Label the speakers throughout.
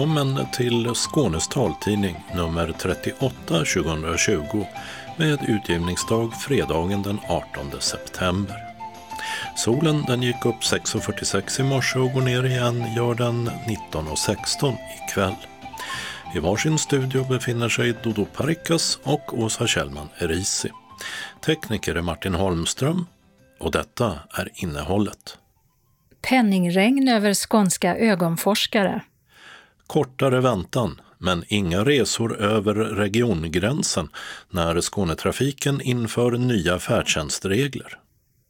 Speaker 1: Välkommen till Skånes taltidning nummer 38 2020 med utgivningsdag fredagen den 18 september. Solen den gick upp 6.46 i morse och går ner igen gör den 19.16 ikväll. I varsin studio befinner sig Dodo Parikas och Åsa Kjellman Erisi. Tekniker är Martin Holmström och detta är innehållet.
Speaker 2: Penningregn över skånska ögonforskare.
Speaker 1: Kortare väntan, men inga resor över regiongränsen när Skånetrafiken inför nya färdtjänstregler.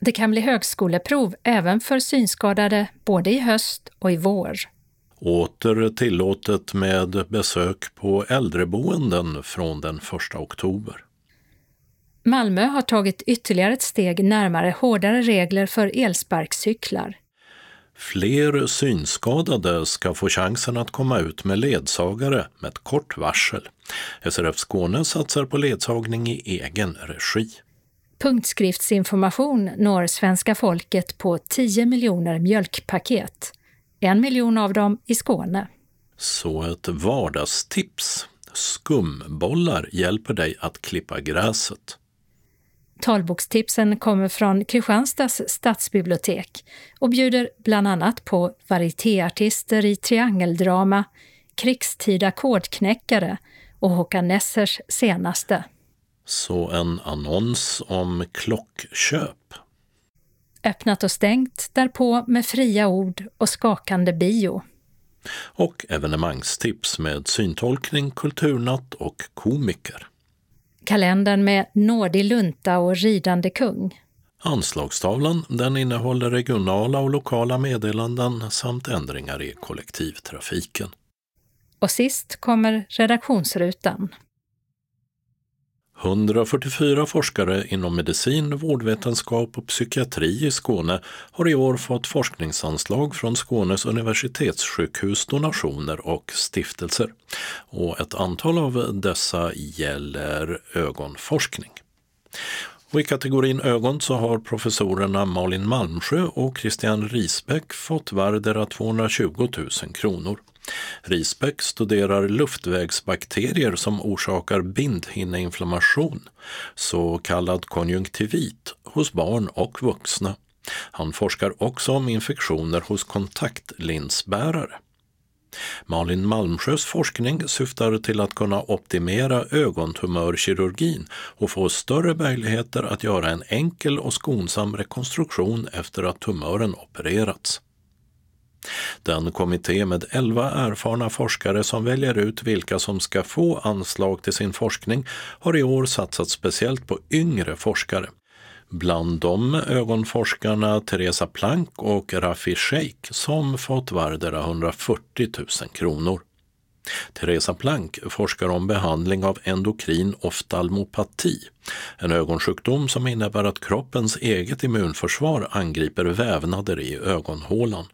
Speaker 2: Det kan bli högskoleprov även för synskadade både i höst och i vår.
Speaker 1: Åter tillåtet med besök på äldreboenden från den 1 oktober.
Speaker 2: Malmö har tagit ytterligare ett steg närmare hårdare regler för elsparkcyklar.
Speaker 1: Fler synskadade ska få chansen att komma ut med ledsagare med ett kort varsel. SRF Skåne satsar på ledsagning i egen regi.
Speaker 2: Punktskriftsinformation når svenska folket på 10 miljoner mjölkpaket. En miljon av dem i Skåne.
Speaker 1: Så ett vardagstips. Skumbollar hjälper dig att klippa gräset.
Speaker 2: Talbokstipsen kommer från Kristianstads stadsbibliotek och bjuder bland annat på varietéartister i triangeldrama, krigstida kodknäckare och Håkan Nessers senaste.
Speaker 1: Så en annons om klockköp.
Speaker 2: Öppnat och stängt därpå med fria ord och skakande bio.
Speaker 1: Och evenemangstips med syntolkning, kulturnatt och komiker
Speaker 2: kalendern med nådig lunta och ridande kung.
Speaker 1: Anslagstavlan den innehåller regionala och lokala meddelanden samt ändringar i kollektivtrafiken.
Speaker 2: Och sist kommer redaktionsrutan.
Speaker 1: 144 forskare inom medicin, vårdvetenskap och psykiatri i Skåne har i år fått forskningsanslag från Skånes universitetssjukhus, donationer och stiftelser. Och ett antal av dessa gäller ögonforskning. Och I kategorin ögon så har professorerna Malin Malmsjö och Christian Risbäck fått vardera 220 000 kronor. Risbäck studerar luftvägsbakterier som orsakar bindhinneinflammation, så kallad konjunktivit, hos barn och vuxna. Han forskar också om infektioner hos kontaktlinsbärare. Malin Malmsjös forskning syftar till att kunna optimera ögontumörkirurgin och få större möjligheter att göra en enkel och skonsam rekonstruktion efter att tumören opererats. Den kommitté med elva erfarna forskare som väljer ut vilka som ska få anslag till sin forskning har i år satsat speciellt på yngre forskare. Bland dem ögonforskarna Teresa Plank och Rafi Sheikh som fått vardera 140 000 kronor. Teresa Plank forskar om behandling av endokrin oftalmopati, en ögonsjukdom som innebär att kroppens eget immunförsvar angriper vävnader i ögonhålan.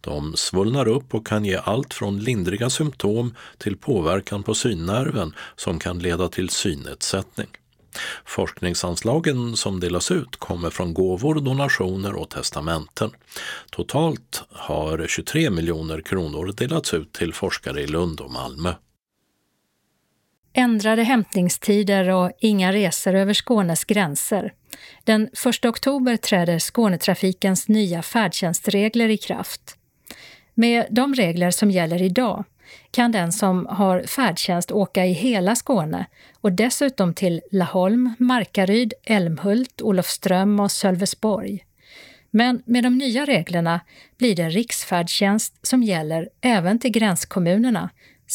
Speaker 1: De svullnar upp och kan ge allt från lindriga symptom till påverkan på synnerven som kan leda till synnedsättning. Forskningsanslagen som delas ut kommer från gåvor, donationer och testamenten. Totalt har 23 miljoner kronor delats ut till forskare i Lund och Malmö.
Speaker 2: Ändrade hämtningstider och inga resor över Skånes gränser. Den 1 oktober träder Skånetrafikens nya färdtjänstregler i kraft. Med de regler som gäller idag kan den som har färdtjänst åka i hela Skåne och dessutom till Laholm, Markaryd, Älmhult, Olofström och Sölvesborg. Men med de nya reglerna blir det riksfärdtjänst som gäller även till gränskommunerna,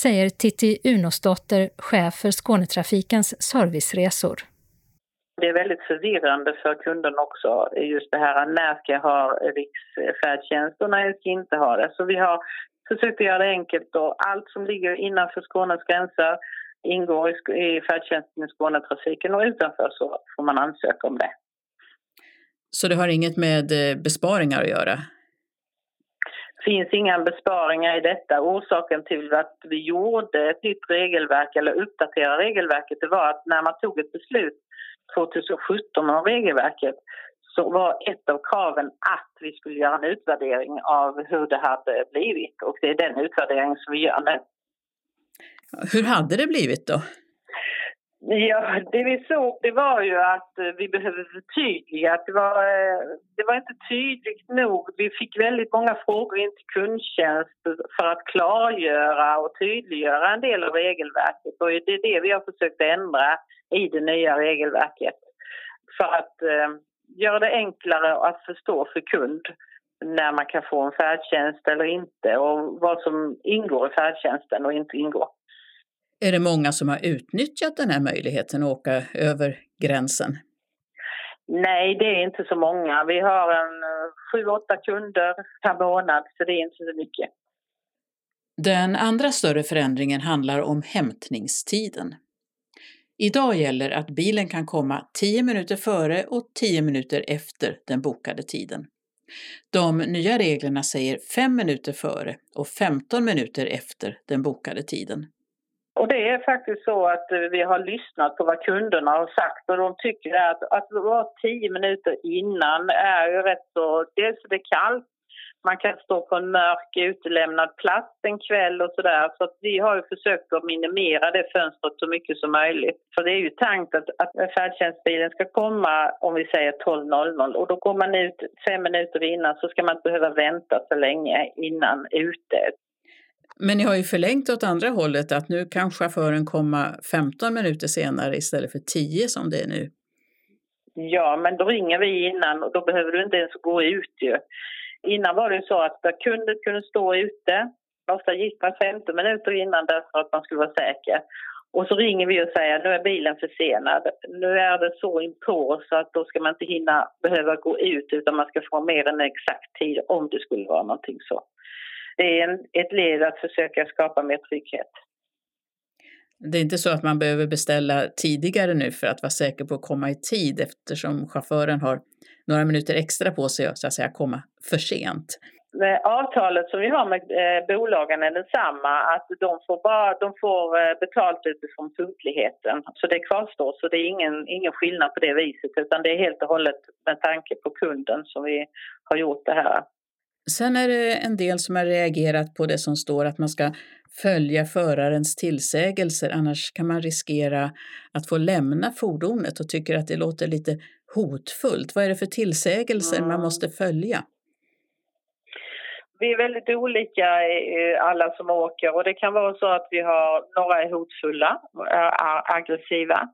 Speaker 2: säger Titti Unosdotter, chef för Skånetrafikens serviceresor.
Speaker 3: Det är väldigt förvirrande för kunden också, just det här när ska jag ha riksfärdtjänst och när jag ska inte ha det. Så vi har försökt göra det enkelt och allt som ligger innanför Skånes gränser ingår i färdtjänsten i Skånetrafiken och utanför så får man ansöka om det.
Speaker 4: Så det har inget med eh, besparingar att göra?
Speaker 3: Det finns inga besparingar i detta. Orsaken till att vi gjorde ett nytt regelverk eller uppdaterade regelverket det var att när man tog ett beslut 2017 om regelverket så var ett av kraven att vi skulle göra en utvärdering av hur det hade blivit och det är den utvärderingen som vi gör nu.
Speaker 4: Hur hade det blivit då?
Speaker 3: Ja, det vi såg det var ju att eh, vi behövde förtydliga. Det var, eh, det var inte tydligt nog. Vi fick väldigt många frågor in till kundtjänst för att klargöra och tydliggöra en del av regelverket. Och det är det vi har försökt ändra i det nya regelverket. För att eh, göra det enklare att förstå för kund när man kan få en färdtjänst eller inte och vad som ingår i färdtjänsten och inte ingår.
Speaker 4: Är det många som har utnyttjat den här möjligheten att åka över gränsen?
Speaker 3: Nej, det är inte så många. Vi har en eh, sju, åtta kunder per månad, så det är inte så mycket.
Speaker 4: Den andra större förändringen handlar om hämtningstiden. Idag gäller att bilen kan komma 10 minuter före och 10 minuter efter den bokade tiden. De nya reglerna säger 5 minuter före och 15 minuter efter den bokade tiden.
Speaker 3: Och det är faktiskt så att eh, vi har lyssnat på vad kunderna har sagt och de tycker att, att vara tio minuter innan är ju rätt så... Dels är det kallt, man kan stå på en mörk utelämnad plats en kväll och sådär. Så att vi har ju försökt att minimera det fönstret så mycket som möjligt. För det är ju tänkt att, att färdtjänstbilen ska komma om vi säger 12.00 och då går man ut fem minuter innan så ska man inte behöva vänta så länge innan ute.
Speaker 4: Men ni har ju förlängt åt andra hållet att nu kan chauffören komma 15 minuter senare istället för 10 som det är nu.
Speaker 3: Ja, men då ringer vi innan och då behöver du inte ens gå ut ju. Innan var det så att kunden kunde stå ute. Ofta gick man 15 minuter innan därför att man skulle vara säker. Och så ringer vi och säger nu är bilen försenad. Nu är det så inpå så att då ska man inte hinna behöva gå ut utan man ska få mer än exakt tid om det skulle vara någonting så det är en, ett led att försöka skapa mer trygghet.
Speaker 4: Det är inte så att man behöver beställa tidigare nu för att vara säker på att komma i tid eftersom chauffören har några minuter extra på sig att, så att säga, komma för sent.
Speaker 3: Avtalet som vi har med eh, bolagen är detsamma, att de får, bara, de får eh, betalt utifrån punktligheten. Så det kvarstår, så det är ingen, ingen skillnad på det viset utan det är helt och hållet med tanke på kunden som vi har gjort det här.
Speaker 4: Sen är det en del som har reagerat på det som står att man ska följa förarens tillsägelser, annars kan man riskera att få lämna fordonet och tycker att det låter lite hotfullt. Vad är det för tillsägelser mm. man måste följa?
Speaker 3: Vi är väldigt olika alla som åker och det kan vara så att vi har några är hotfulla, aggressiva.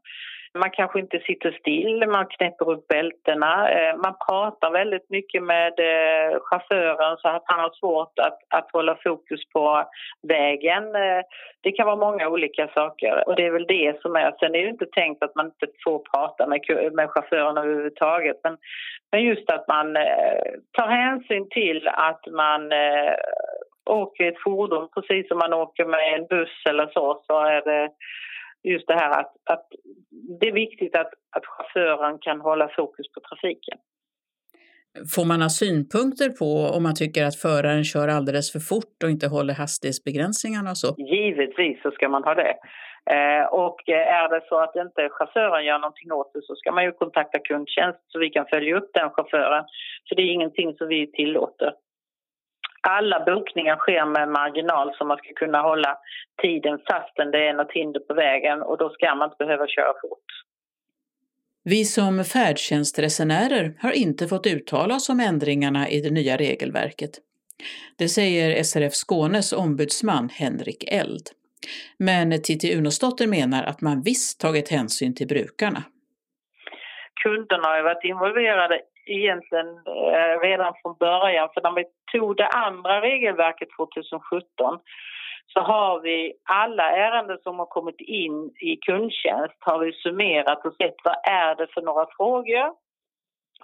Speaker 3: Man kanske inte sitter still, man knäpper upp bältena. Eh, man pratar väldigt mycket med eh, chauffören så att han har svårt att, att hålla fokus på vägen. Eh, det kan vara många olika saker och det är väl det som är. Sen är det inte tänkt att man inte får prata med, med chauffören överhuvudtaget. Men, men just att man tar hänsyn till att man åker ett fordon precis som man åker med en buss eller så, så är det just det här att, att det är viktigt att, att chauffören kan hålla fokus på trafiken.
Speaker 4: Får man ha synpunkter på om man tycker att föraren kör alldeles för fort och inte håller hastighetsbegränsningarna och så?
Speaker 3: Givetvis så ska man ha det. Eh, och är det så att inte chauffören gör någonting åt det så ska man ju kontakta kundtjänst så vi kan följa upp den chauffören. För det är ingenting som vi tillåter alla bokningar sker med marginal så man ska kunna hålla tiden fastän det är något hinder på vägen och då ska man inte behöva köra fort.
Speaker 4: Vi som färdtjänstresenärer har inte fått uttala oss om ändringarna i det nya regelverket. Det säger SRF Skånes ombudsman Henrik Eld. Men Titti Unosdotter menar att man visst tagit hänsyn till brukarna.
Speaker 3: Kunderna har varit involverade egentligen eh, redan från början. För när vi tog det andra regelverket 2017 så har vi alla ärenden som har kommit in i kundtjänst har vi summerat och sett vad är det för några frågor,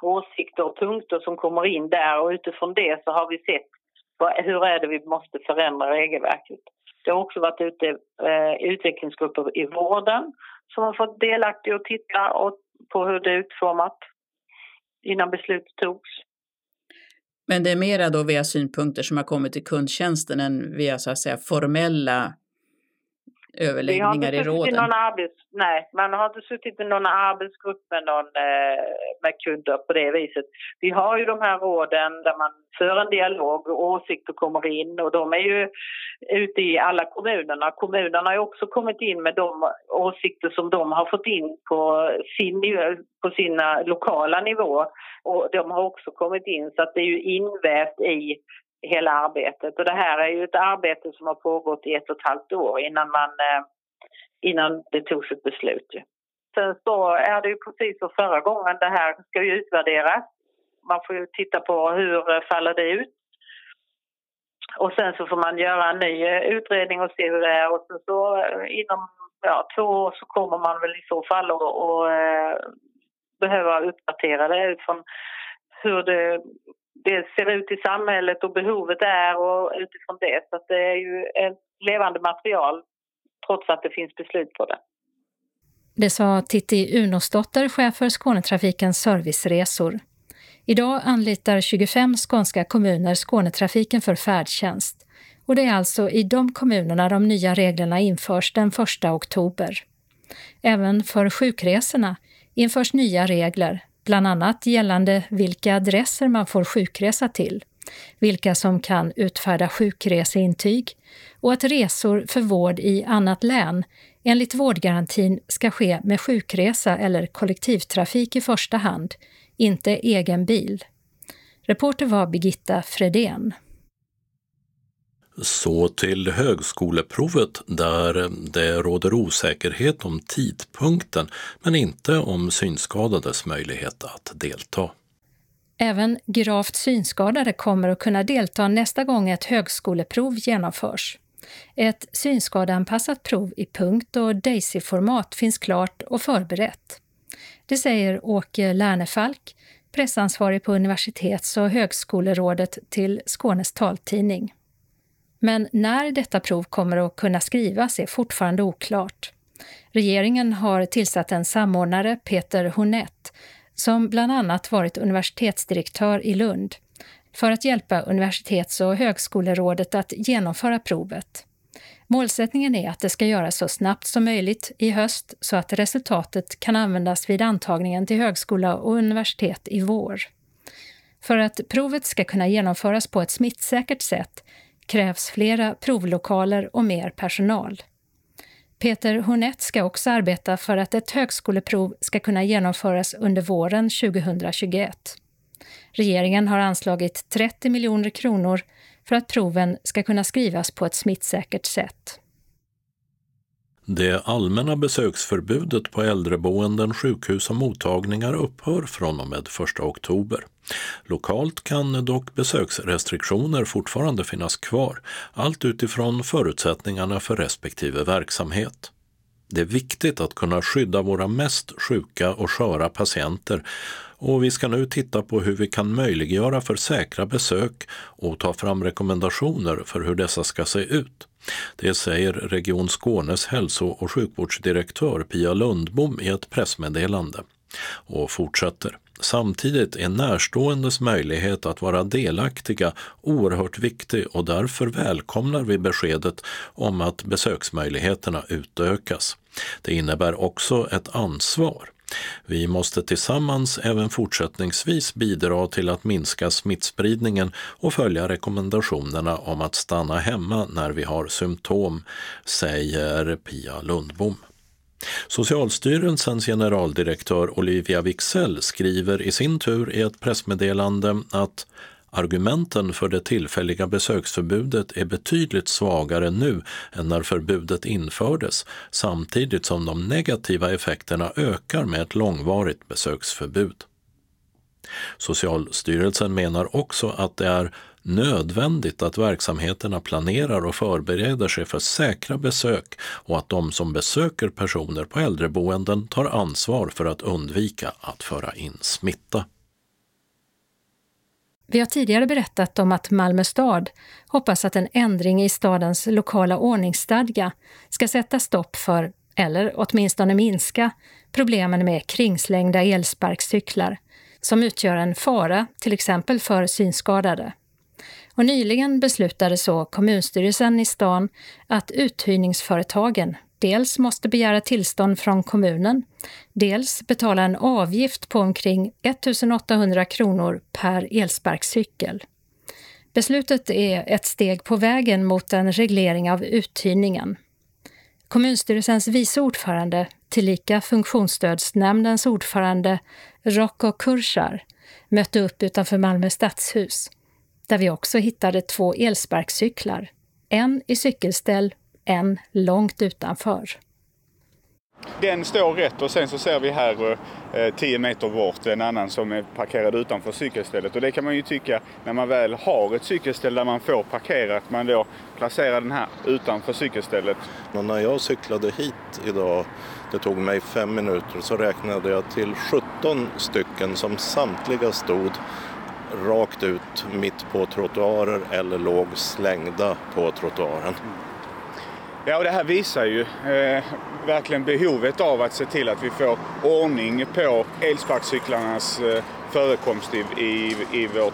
Speaker 3: åsikter och punkter som kommer in där och utifrån det så har vi sett vad, hur är det vi måste förändra regelverket. Det har också varit ute eh, utvecklingsgrupper i vården som har fått delaktiga och titta på hur det är utformat innan beslut togs.
Speaker 4: Men det är mera då via synpunkter som har kommit till kundtjänsten än via så att säga formella överläggningar i råden?
Speaker 3: Någon arbets, nej, man har inte suttit i någon arbetsgrupp med, någon, eh, med kunder på det viset. Vi har ju de här råden där man för en dialog och åsikter kommer in och de är ju ute i alla kommunerna. Kommunerna har också kommit in med de åsikter som de har fått in på sin, på sina lokala nivå och de har också kommit in så att det är ju invävt i hela arbetet. Och det här är ju ett arbete som har pågått i ett och ett halvt år innan, man, eh, innan det togs ett beslut. Sen så är det ju precis som förra gången, det här ska ju utvärderas. Man får ju titta på hur faller det ut. Och sen så får man göra en ny eh, utredning och se hur det är och sen så eh, inom ja, två år så kommer man väl i så fall att eh, behöva uppdatera det utifrån hur det det ser ut i samhället och behovet är och utifrån det. Så det är ju ett levande material trots att det finns beslut på det.
Speaker 2: Det sa Titti Unosdotter, chef för Skånetrafikens serviceresor. Idag anlitar 25 skånska kommuner Skånetrafiken för färdtjänst och det är alltså i de kommunerna de nya reglerna införs den 1 oktober. Även för sjukresorna införs nya regler bland annat gällande vilka adresser man får sjukresa till, vilka som kan utfärda sjukreseintyg och att resor för vård i annat län enligt vårdgarantin ska ske med sjukresa eller kollektivtrafik i första hand, inte egen bil. Reporter var Birgitta Fredén.
Speaker 1: Så till högskoleprovet där det råder osäkerhet om tidpunkten men inte om synskadades möjlighet att delta.
Speaker 2: Även gravt synskadade kommer att kunna delta nästa gång ett högskoleprov genomförs. Ett synskadeanpassat prov i punkt och DAISY-format finns klart och förberett. Det säger Åke Lernefalk, pressansvarig på Universitets och högskolerådet till Skånes taltidning. Men när detta prov kommer att kunna skrivas är fortfarande oklart. Regeringen har tillsatt en samordnare, Peter Honett, som bland annat varit universitetsdirektör i Lund, för att hjälpa Universitets och högskolerådet att genomföra provet. Målsättningen är att det ska göras så snabbt som möjligt i höst så att resultatet kan användas vid antagningen till högskola och universitet i vår. För att provet ska kunna genomföras på ett smittsäkert sätt krävs flera provlokaler och mer personal. Peter Hornett ska också arbeta för att ett högskoleprov ska kunna genomföras under våren 2021. Regeringen har anslagit 30 miljoner kronor för att proven ska kunna skrivas på ett smittsäkert sätt.
Speaker 1: Det allmänna besöksförbudet på äldreboenden, sjukhus och mottagningar upphör från och med 1 oktober. Lokalt kan dock besöksrestriktioner fortfarande finnas kvar, allt utifrån förutsättningarna för respektive verksamhet. Det är viktigt att kunna skydda våra mest sjuka och sköra patienter och vi ska nu titta på hur vi kan möjliggöra för säkra besök och ta fram rekommendationer för hur dessa ska se ut. Det säger Region Skånes hälso och sjukvårdsdirektör Pia Lundbom i ett pressmeddelande och fortsätter. Samtidigt är närståendes möjlighet att vara delaktiga oerhört viktig och därför välkomnar vi beskedet om att besöksmöjligheterna utökas. Det innebär också ett ansvar. Vi måste tillsammans även fortsättningsvis bidra till att minska smittspridningen och följa rekommendationerna om att stanna hemma när vi har symptom, säger Pia Lundbom. Socialstyrelsens generaldirektör Olivia Wixell skriver i sin tur i ett pressmeddelande att Argumenten för det tillfälliga besöksförbudet är betydligt svagare nu än när förbudet infördes, samtidigt som de negativa effekterna ökar med ett långvarigt besöksförbud. Socialstyrelsen menar också att det är nödvändigt att verksamheterna planerar och förbereder sig för säkra besök och att de som besöker personer på äldreboenden tar ansvar för att undvika att föra in smitta.
Speaker 2: Vi har tidigare berättat om att Malmö stad hoppas att en ändring i stadens lokala ordningsstadga ska sätta stopp för, eller åtminstone minska, problemen med kringslängda elsparkcyklar som utgör en fara till exempel för synskadade. Och nyligen beslutade så kommunstyrelsen i stan att uthyrningsföretagen dels måste begära tillstånd från kommunen, dels betala en avgift på omkring 1800 kronor per elsparkcykel. Beslutet är ett steg på vägen mot en reglering av uthyrningen. Kommunstyrelsens vice ordförande, tillika funktionsstödsnämndens ordförande Rocco Kursar, mötte upp utanför Malmö stadshus, där vi också hittade två elsparkcyklar. En i cykelställ, en långt utanför.
Speaker 5: Den står rätt och sen så ser vi här 10 eh, meter bort en annan som är parkerad utanför cykelstället. Och det kan man ju tycka när man väl har ett cykelställ där man får parkera att man då placerar den här utanför cykelstället.
Speaker 6: Men när jag cyklade hit idag, det tog mig fem minuter, så räknade jag till 17 stycken som samtliga stod rakt ut mitt på trottoarer eller låg slängda på trottoaren.
Speaker 5: Ja, och det här visar ju eh, verkligen behovet av att se till att vi får ordning på elsparkcyklarnas eh, förekomst i, i, i, vår,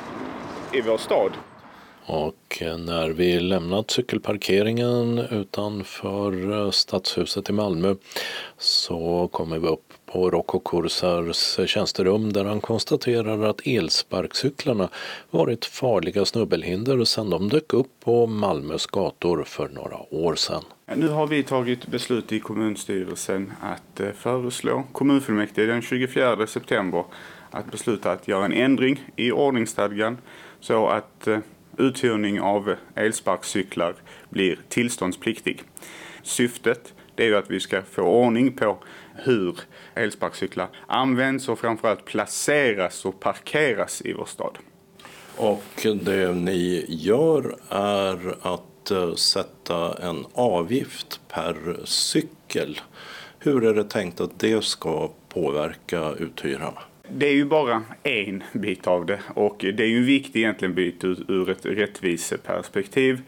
Speaker 5: i vår stad.
Speaker 1: Och när vi lämnat cykelparkeringen utanför eh, Stadshuset i Malmö så kommer vi upp på Rocco Kursars tjänsterum där han konstaterar att elsparkcyklarna varit farliga snubbelhinder sedan de dök upp på Malmös gator för några år sedan.
Speaker 5: Nu har vi tagit beslut i kommunstyrelsen att eh, föreslå kommunfullmäktige den 24 september att besluta att göra en ändring i ordningsstadgan så att eh, uthyrning av elsparkcyklar blir tillståndspliktig. Syftet är ju att vi ska få ordning på hur elsparkcyklar används och framförallt placeras och parkeras i vår stad.
Speaker 6: Och det ni gör är att eh, sätta en avgift per cykel. Hur är det tänkt att det ska påverka uthyrarna?
Speaker 5: Det är ju bara en bit av det och det är ju en viktig egentligen bit ur ett rättviseperspektiv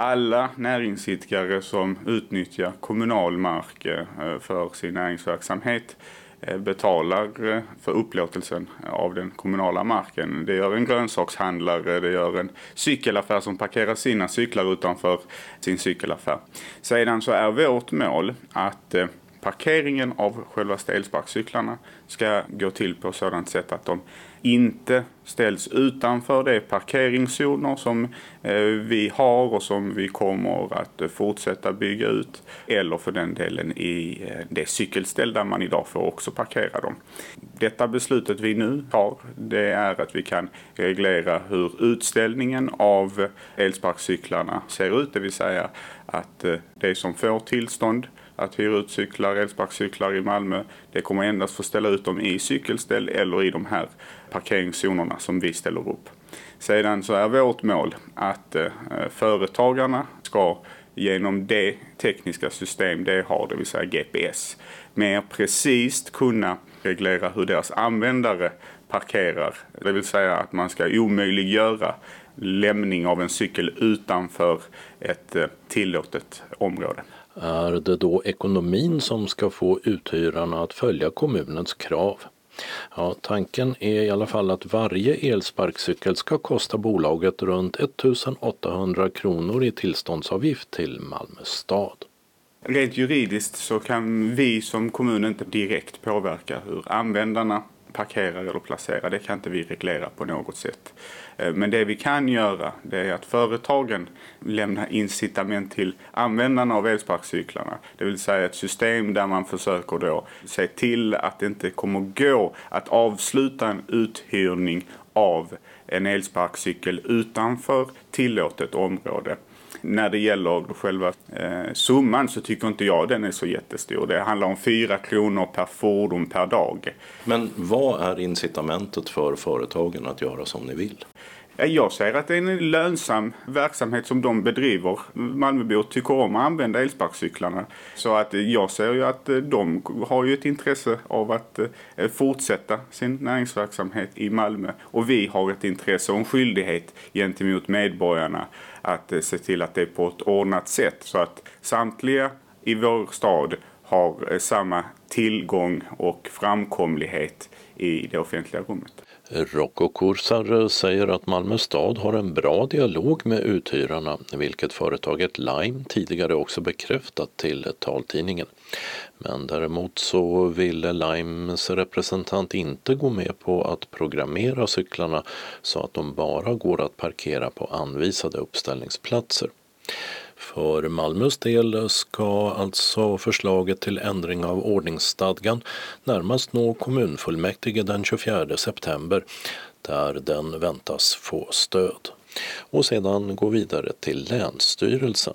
Speaker 5: alla näringsidkare som utnyttjar kommunal mark eh, för sin näringsverksamhet eh, betalar eh, för upplåtelsen av den kommunala marken. Det gör en grönsakshandlare, det gör en cykelaffär som parkerar sina cyklar utanför sin cykelaffär. Sedan så är vårt mål att parkeringen av själva elsparkcyklarna ska gå till på sådant sätt att de inte ställs utanför de parkeringszoner som eh, vi har och som vi kommer att eh, fortsätta bygga ut. Eller för den delen i eh, det cykelställ där man idag får också parkera dem. Detta beslutet vi nu har det är att vi kan reglera hur utställningen av elsparkcyklarna ser ut. Det vill säga att det som får tillstånd att hyra ut cyklar, elsparkcyklar i Malmö. Det kommer endast få ställa ut dem i cykelställ eller i de här parkeringszonerna som vi ställer upp. Sedan så är vårt mål att eh, företagarna ska genom det tekniska system de har, det vill säga GPS, mer precis kunna reglera hur deras användare parkerar. Det vill säga att man ska omöjliggöra lämning av en cykel utanför ett eh, tillåtet område.
Speaker 1: Är det då ekonomin som ska få uthyrarna att följa kommunens krav? Ja, tanken är i alla fall att varje elsparkcykel ska kosta bolaget runt 1800 kronor i tillståndsavgift till Malmö stad.
Speaker 5: Rent juridiskt så kan vi som kommun inte direkt påverka hur användarna parkerar eller placerar. Det kan inte vi reglera på något sätt. Eh, men det vi kan göra det är att företagen lämnar incitament till användarna av elsparkcyklarna. Det vill säga ett system där man försöker då se till att det inte kommer gå att avsluta en uthyrning av en elsparkcykel utanför tillåtet område. När det gäller själva eh, summan så tycker inte jag den är så jättestor. Det handlar om 4 kronor per fordon per dag.
Speaker 6: Men vad är incitamentet för företagen att göra som ni vill?
Speaker 5: Jag säger att det är en lönsam verksamhet som de bedriver. Malmöbor tycker om att använda elsparkcyklarna. Så att jag ser ju att de har ju ett intresse av att eh, fortsätta sin näringsverksamhet i Malmö. Och vi har ett intresse och en skyldighet gentemot medborgarna att eh, se till att det är på ett ordnat sätt. Så att samtliga i vår stad har eh, samma tillgång och framkomlighet i det offentliga rummet.
Speaker 1: Rokokursare säger att Malmö stad har en bra dialog med uthyrarna, vilket företaget Lime tidigare också bekräftat till taltidningen. Men däremot så ville Limes representant inte gå med på att programmera cyklarna så att de bara går att parkera på anvisade uppställningsplatser. För Malmös del ska alltså förslaget till ändring av ordningsstadgan närmast nå kommunfullmäktige den 24 september där den väntas få stöd och sedan gå vidare till Länsstyrelsen.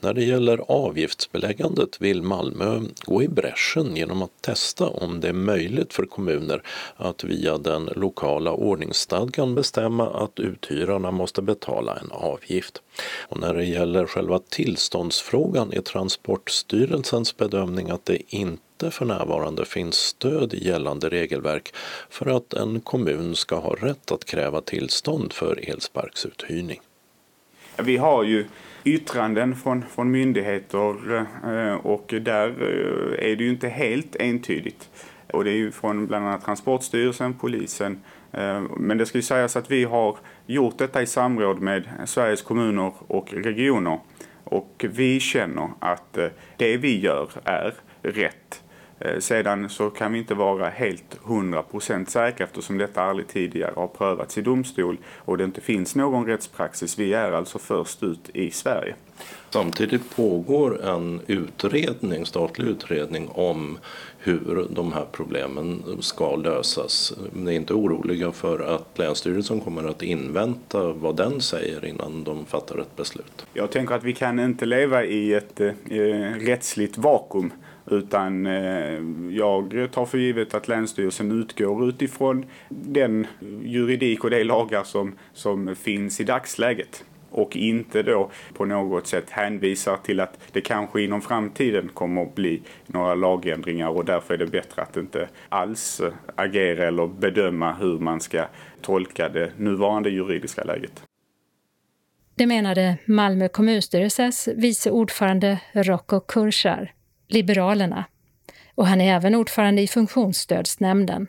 Speaker 1: När det gäller avgiftsbeläggandet vill Malmö gå i bräschen genom att testa om det är möjligt för kommuner att via den lokala ordningsstadgan bestämma att uthyrarna måste betala en avgift. Och när det gäller själva tillståndsfrågan är Transportstyrelsens bedömning att det inte för närvarande finns stöd i gällande regelverk för att en kommun ska ha rätt att kräva tillstånd för elsparksuthyrning.
Speaker 5: Vi har ju yttranden från, från myndigheter eh, och där eh, är det ju inte helt entydigt. Och det är ju från bland annat Transportstyrelsen, polisen. Eh, men det ska ju sägas att vi har gjort detta i samråd med Sveriges kommuner och regioner. Och vi känner att det vi gör är rätt. Eh, sedan så kan vi inte vara helt 100% säkra eftersom detta aldrig tidigare har prövats i domstol och det inte finns någon rättspraxis. Vi är alltså först ut i Sverige.
Speaker 6: Samtidigt pågår en utredning, statlig utredning om hur de här problemen ska lösas. Ni är inte oroliga för att Länsstyrelsen kommer att invänta vad den säger innan de fattar ett beslut?
Speaker 5: Jag tänker att vi kan inte leva i ett eh, rättsligt vakuum utan eh, jag tar för givet att Länsstyrelsen utgår utifrån den juridik och de lagar som, som finns i dagsläget och inte då på något sätt hänvisar till att det kanske inom framtiden kommer att bli några lagändringar och därför är det bättre att inte alls agera eller bedöma hur man ska tolka det nuvarande juridiska läget.
Speaker 2: Det menade Malmö kommunstyrelses vice ordförande Rocco Kurschar. Liberalerna. Och han är även ordförande i Funktionsstödsnämnden.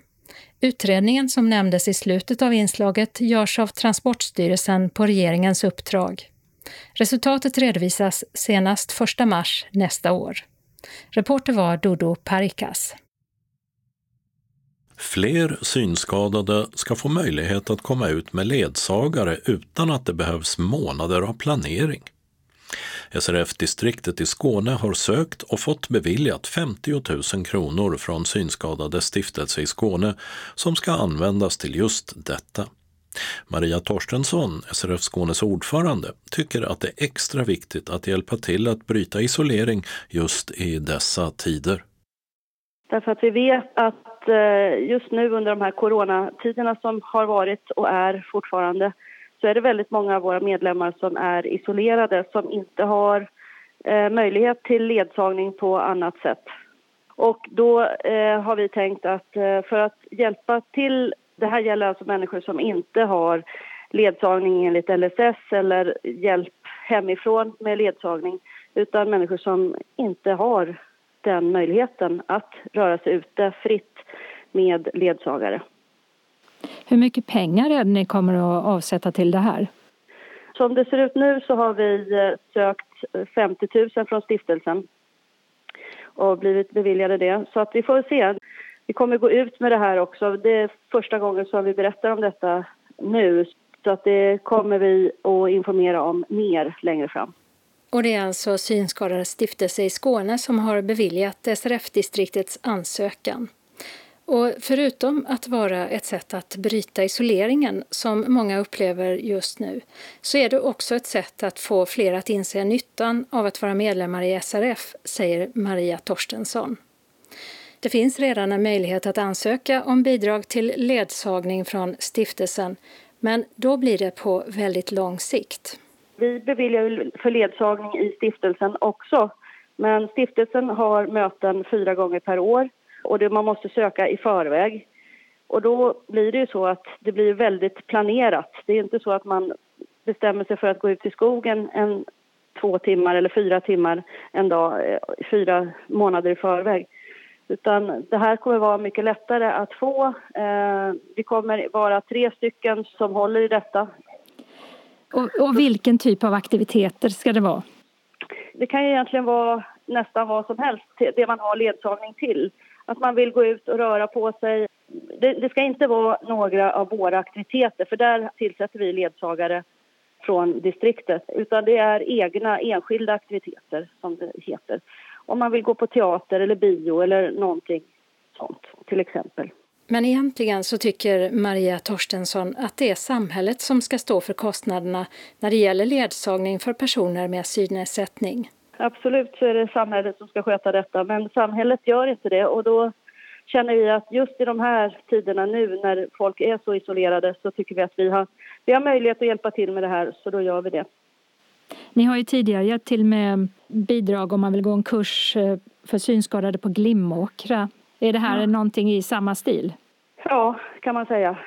Speaker 2: Utredningen som nämndes i slutet av inslaget görs av Transportstyrelsen på regeringens uppdrag. Resultatet redovisas senast 1 mars nästa år. Reporter var Dodo Parikas.
Speaker 1: Fler synskadade ska få möjlighet att komma ut med ledsagare utan att det behövs månader av planering. SRF-distriktet i Skåne har sökt och fått beviljat 50 000 kronor från Synskadades stiftelse i Skåne som ska användas till just detta. Maria Torstensson, SRF Skånes ordförande, tycker att det är extra viktigt att hjälpa till att bryta isolering just i dessa tider.
Speaker 7: Därför att vi vet att eh, just nu under de här coronatiderna som har varit och är fortfarande så är det väldigt många av våra medlemmar som är isolerade som inte har eh, möjlighet till ledsagning på annat sätt. Och då eh, har vi tänkt att eh, för att hjälpa till, det här gäller alltså människor som inte har ledsagning enligt LSS eller hjälp hemifrån med ledsagning utan människor som inte har den möjligheten att röra sig ute fritt med ledsagare.
Speaker 2: Hur mycket pengar är det ni kommer att avsätta till det här?
Speaker 7: Som det ser ut nu så har vi eh, sökt 50 000 från stiftelsen och blivit beviljade det. Så att vi får se. Vi kommer gå ut med det här också. Det är första gången som vi berättar om detta nu. Så att det kommer vi att informera om mer längre fram.
Speaker 2: Och det är alltså Synskadades stiftelse i Skåne som har beviljat SRF-distriktets ansökan. Och förutom att vara ett sätt att bryta isoleringen, som många upplever just nu, så är det också ett sätt att få fler att inse nyttan av att vara medlemmar i SRF, säger Maria Torstensson. Det finns redan en möjlighet att ansöka om bidrag till ledsagning från stiftelsen, men då blir det på väldigt lång sikt.
Speaker 7: Vi beviljar för ledsagning i stiftelsen också, men stiftelsen har möten fyra gånger per år och det, man måste söka i förväg. Och då blir det ju så att det blir väldigt planerat. Det är inte så att man bestämmer sig för att gå ut i skogen en två timmar eller fyra timmar en dag, eh, fyra månader i förväg. Utan det här kommer vara mycket lättare att få. Eh, vi kommer vara tre stycken som håller i detta.
Speaker 2: Och, och vilken typ av aktiviteter ska det vara?
Speaker 7: Det kan ju egentligen vara nästan vad som helst, det man har ledsagning till. Att man vill gå ut och röra på sig. Det, det ska inte vara några av våra aktiviteter, för där tillsätter vi ledsagare från distriktet, utan det är egna enskilda aktiviteter som det heter. Om man vill gå på teater eller bio eller någonting sånt till exempel.
Speaker 2: Men egentligen så tycker Maria Torstensson att det är samhället som ska stå för kostnaderna när det gäller ledsagning för personer med synnedsättning.
Speaker 7: Absolut så är det samhället som ska sköta detta, men samhället gör inte det och då känner vi att just i de här tiderna nu när folk är så isolerade så tycker vi att vi har, vi har möjlighet att hjälpa till med det här så då gör vi det.
Speaker 2: Ni har ju tidigare hjälpt till med bidrag om man vill gå en kurs eh, för synskadade på Glimåkra. Är det här ja. någonting i samma stil?
Speaker 7: Ja, kan man säga.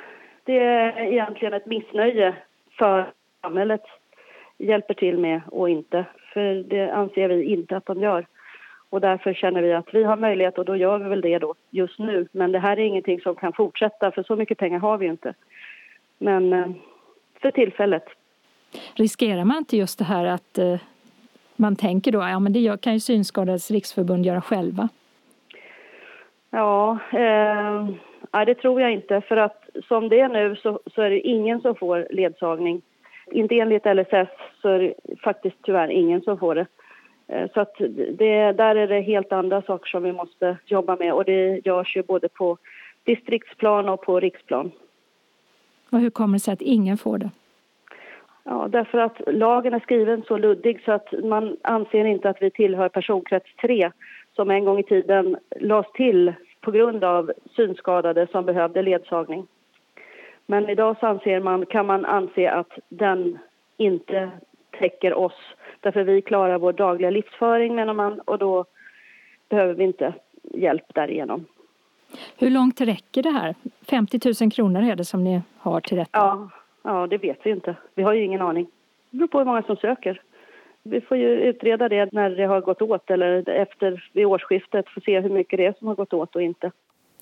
Speaker 7: Det är egentligen ett missnöje för samhället hjälper till med och inte. För det anser vi inte att de gör. Och därför känner vi att vi har möjlighet och då gör vi väl det då just nu. Men det här är ingenting som kan fortsätta för så mycket pengar har vi inte. Men eh, för tillfället.
Speaker 2: Riskerar man inte just det här att eh, man tänker då, ja men det kan ju Synskadades riksförbund göra själva?
Speaker 7: Ja, eh, nej, det tror jag inte. För att som det är nu så, så är det ingen som får ledsagning. Inte enligt LSS så är det faktiskt tyvärr ingen som får det. Eh, så att det, där är det helt andra saker som vi måste jobba med och det görs ju både på distriktsplan och på riksplan.
Speaker 2: Och hur kommer det sig att ingen får det?
Speaker 7: Ja, därför att lagen är skriven så luddig så att man anser inte att vi tillhör personkrets 3 som en gång i tiden lades till på grund av synskadade som behövde ledsagning. Men idag så anser man, kan man anse att den inte täcker oss därför vi klarar vår dagliga livsföring menar man och då behöver vi inte hjälp därigenom.
Speaker 2: Hur långt räcker det här? 50 000 kronor är det som ni har till detta?
Speaker 7: Ja, ja det vet vi inte. Vi har ju ingen aning. Det beror på hur många som söker. Vi får ju utreda det när det har gått åt eller efter vid årsskiftet för se hur mycket det är som har gått åt och inte.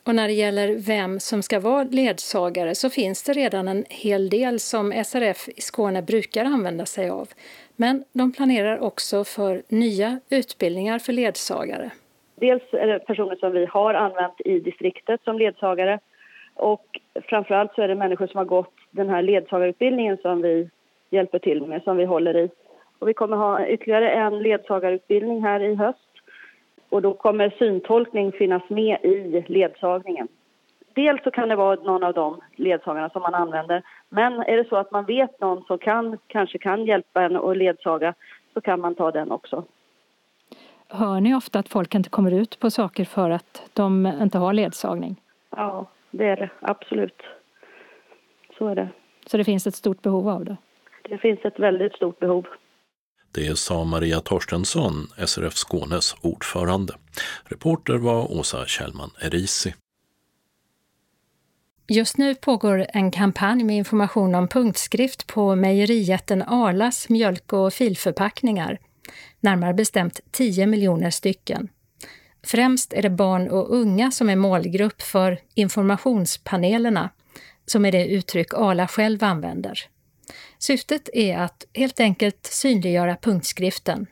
Speaker 2: Och när det gäller vem som ska vara ledsagare så finns det redan en hel del som SRF i Skåne brukar använda sig av. Men de planerar också för nya utbildningar för ledsagare.
Speaker 7: Dels är det personer som vi har använt i distriktet som ledsagare och framförallt så är det människor som har gått den här ledsagarutbildningen som vi hjälper till med, som vi håller i. Och vi kommer ha ytterligare en ledsagarutbildning här i höst och då kommer syntolkning finnas med i ledsagningen. Dels så kan det vara någon av de ledsagarna som man använder men är det så att man vet någon som kan, kanske kan hjälpa en och ledsaga så kan man ta den också.
Speaker 2: Hör ni ofta att folk inte kommer ut på saker för att de inte har ledsagning?
Speaker 7: Ja, det är det absolut. Så är det.
Speaker 2: Så det finns ett stort behov av det?
Speaker 7: Det finns ett väldigt stort behov.
Speaker 1: Det sa Maria Torstensson, SRF Skånes ordförande. Reporter var Åsa Kjellman Erisi.
Speaker 2: Just nu pågår en kampanj med information om punktskrift på mejerijätten Arlas mjölk och filförpackningar. Närmare bestämt 10 miljoner stycken. Främst är det barn och unga som är målgrupp för informationspanelerna, som är det uttryck Arla själv använder. Syftet är att helt enkelt synliggöra punktskriften.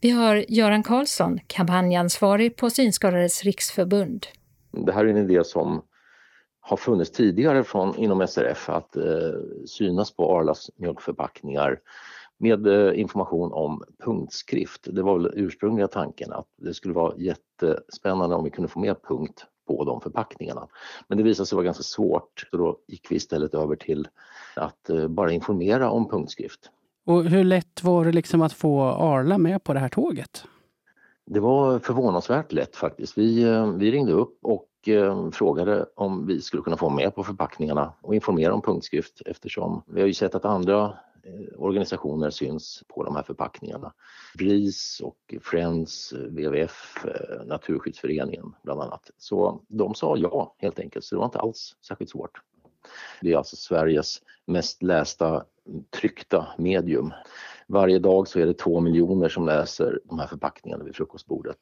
Speaker 2: Vi har Göran Karlsson, kampanjansvarig på Synskadades riksförbund.
Speaker 8: Det här är en idé som har funnits tidigare från, inom SRF att eh, synas på Arlas mjölkförpackningar med eh, information om punktskrift. Det var väl ursprungliga tanken att det skulle vara jättespännande om vi kunde få med punkt på de förpackningarna. Men det visade sig vara ganska svårt så då gick vi istället över till att eh, bara informera om punktskrift.
Speaker 9: Och hur lätt var det liksom att få Arla med på det här tåget?
Speaker 8: Det var förvånansvärt lätt faktiskt. Vi, eh, vi ringde upp och eh, frågade om vi skulle kunna få med på förpackningarna och informera om punktskrift eftersom vi har ju sett att andra organisationer syns på de här förpackningarna. BRIS och Friends, WWF, Naturskyddsföreningen bland annat. Så de sa ja helt enkelt, så det var inte alls särskilt svårt. Det är alltså Sveriges mest lästa tryckta medium. Varje dag så är det två miljoner som läser de här förpackningarna vid frukostbordet.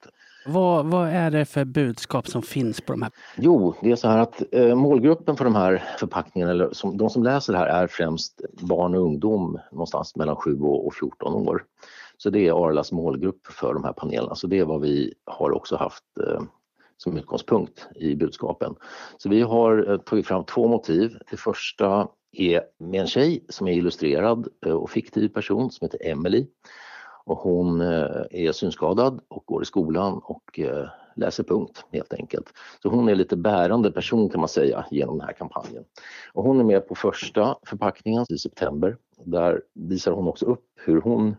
Speaker 9: Vad, vad är det för budskap som finns på de här?
Speaker 8: Jo, det är så här att eh, målgruppen för de här förpackningarna, eller som, de som läser det här är främst barn och ungdom någonstans mellan 7 och 14 år. Så det är Arlas målgrupp för de här panelerna. Så det är vad vi har också haft eh, som utgångspunkt i budskapen. Så vi har eh, tagit fram två motiv. Det första är med en tjej som är illustrerad eh, och fiktiv person som heter Emily. Och hon eh, är synskadad och går i skolan och läser punkt helt enkelt. Så hon är lite bärande person kan man säga genom den här kampanjen. Och hon är med på första förpackningen i september. Där visar hon också upp hur hon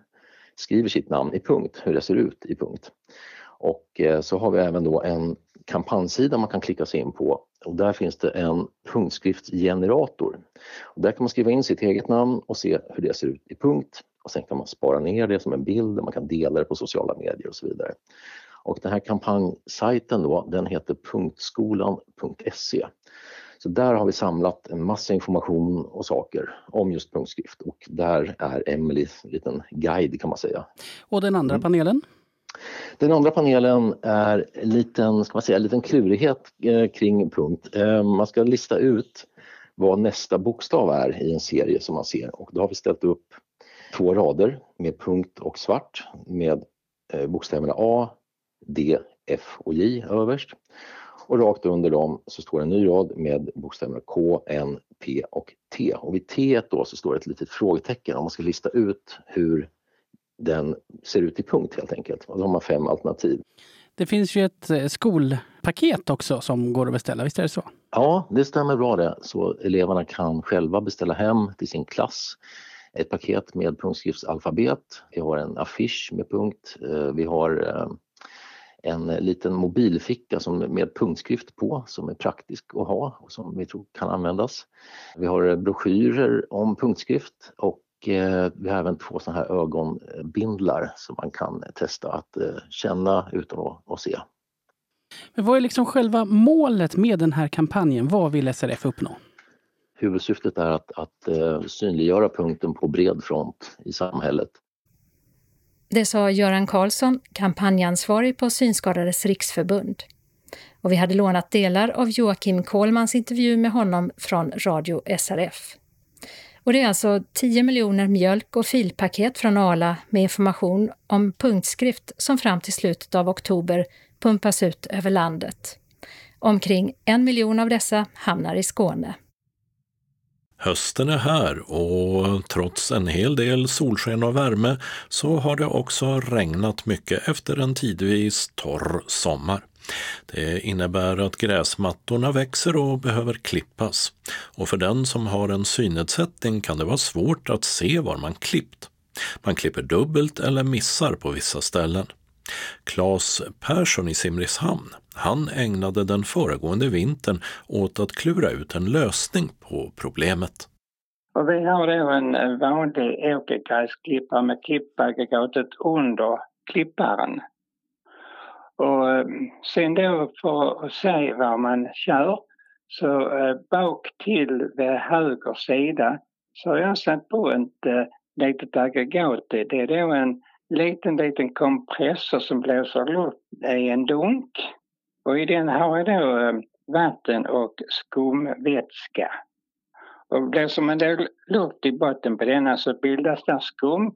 Speaker 8: skriver sitt namn i punkt, hur det ser ut i punkt. Och så har vi även då en kampanjsida man kan klicka sig in på och där finns det en punktskriftsgenerator. Och där kan man skriva in sitt eget namn och se hur det ser ut i punkt och sen kan man spara ner det som en bild och man kan dela det på sociala medier och så vidare. Och den här kampanjsajten då, den heter punktskolan.se. Så där har vi samlat en massa information och saker om just punktskrift och där är Emelies liten guide kan man säga.
Speaker 9: Och den andra mm. panelen?
Speaker 8: Den andra panelen är en liten, ska man säga, en liten klurighet eh, kring punkt. Eh, man ska lista ut vad nästa bokstav är i en serie som man ser och då har vi ställt upp två rader med punkt och svart med eh, bokstäverna A, D, F och J överst. Och rakt under dem så står en ny rad med bokstäverna K, N, P och T. Och vid T då så står ett litet frågetecken om man ska lista ut hur den ser ut i punkt helt enkelt. Och då har man fem alternativ.
Speaker 9: Det finns ju ett eh, skolpaket också som går att beställa, visst är det så?
Speaker 8: Ja, det stämmer bra det. Så eleverna kan själva beställa hem till sin klass ett paket med punktskriftsalfabet. Vi har en affisch med punkt. Eh, vi har eh, en liten mobilficka som med punktskrift på som är praktisk att ha och som vi tror kan användas. Vi har broschyrer om punktskrift och vi har även två sådana här ögonbindlar som man kan testa att eh, känna utan att se.
Speaker 9: Men vad är liksom själva målet med den här kampanjen? Vad vill SRF uppnå?
Speaker 8: Huvudsyftet är att, att uh, synliggöra punkten på bred front i samhället.
Speaker 2: Det sa Göran Karlsson, kampanjansvarig på Synskadades riksförbund. Och vi hade lånat delar av Joakim Kohlmans intervju med honom från Radio SRF. Och det är alltså 10 miljoner mjölk och filpaket från Arla med information om punktskrift som fram till slutet av oktober pumpas ut över landet. Omkring en miljon av dessa hamnar i Skåne.
Speaker 1: Hösten är här och trots en hel del solsken och värme så har det också regnat mycket efter en tidvis torr sommar. Det innebär att gräsmattorna växer och behöver klippas. Och för den som har en synnedsättning kan det vara svårt att se var man klippt. Man klipper dubbelt eller missar på vissa ställen. Claes Persson i Simrishamn, han ägnade den föregående vintern åt att klura ut en lösning på problemet.
Speaker 10: Och vi har då en vanlig åkergräsklippare med klippaggregatet under klipparen. Och eh, sen då för att se var man kör så eh, bak till vid höger sida så har jag satt på ett eh, litet aggregat. Det är då en liten, liten kompressor som blåser luft i en dunk. Och i den har jag då vatten och skumvätska. Och blåser man då luft i botten på denna så bildas där skum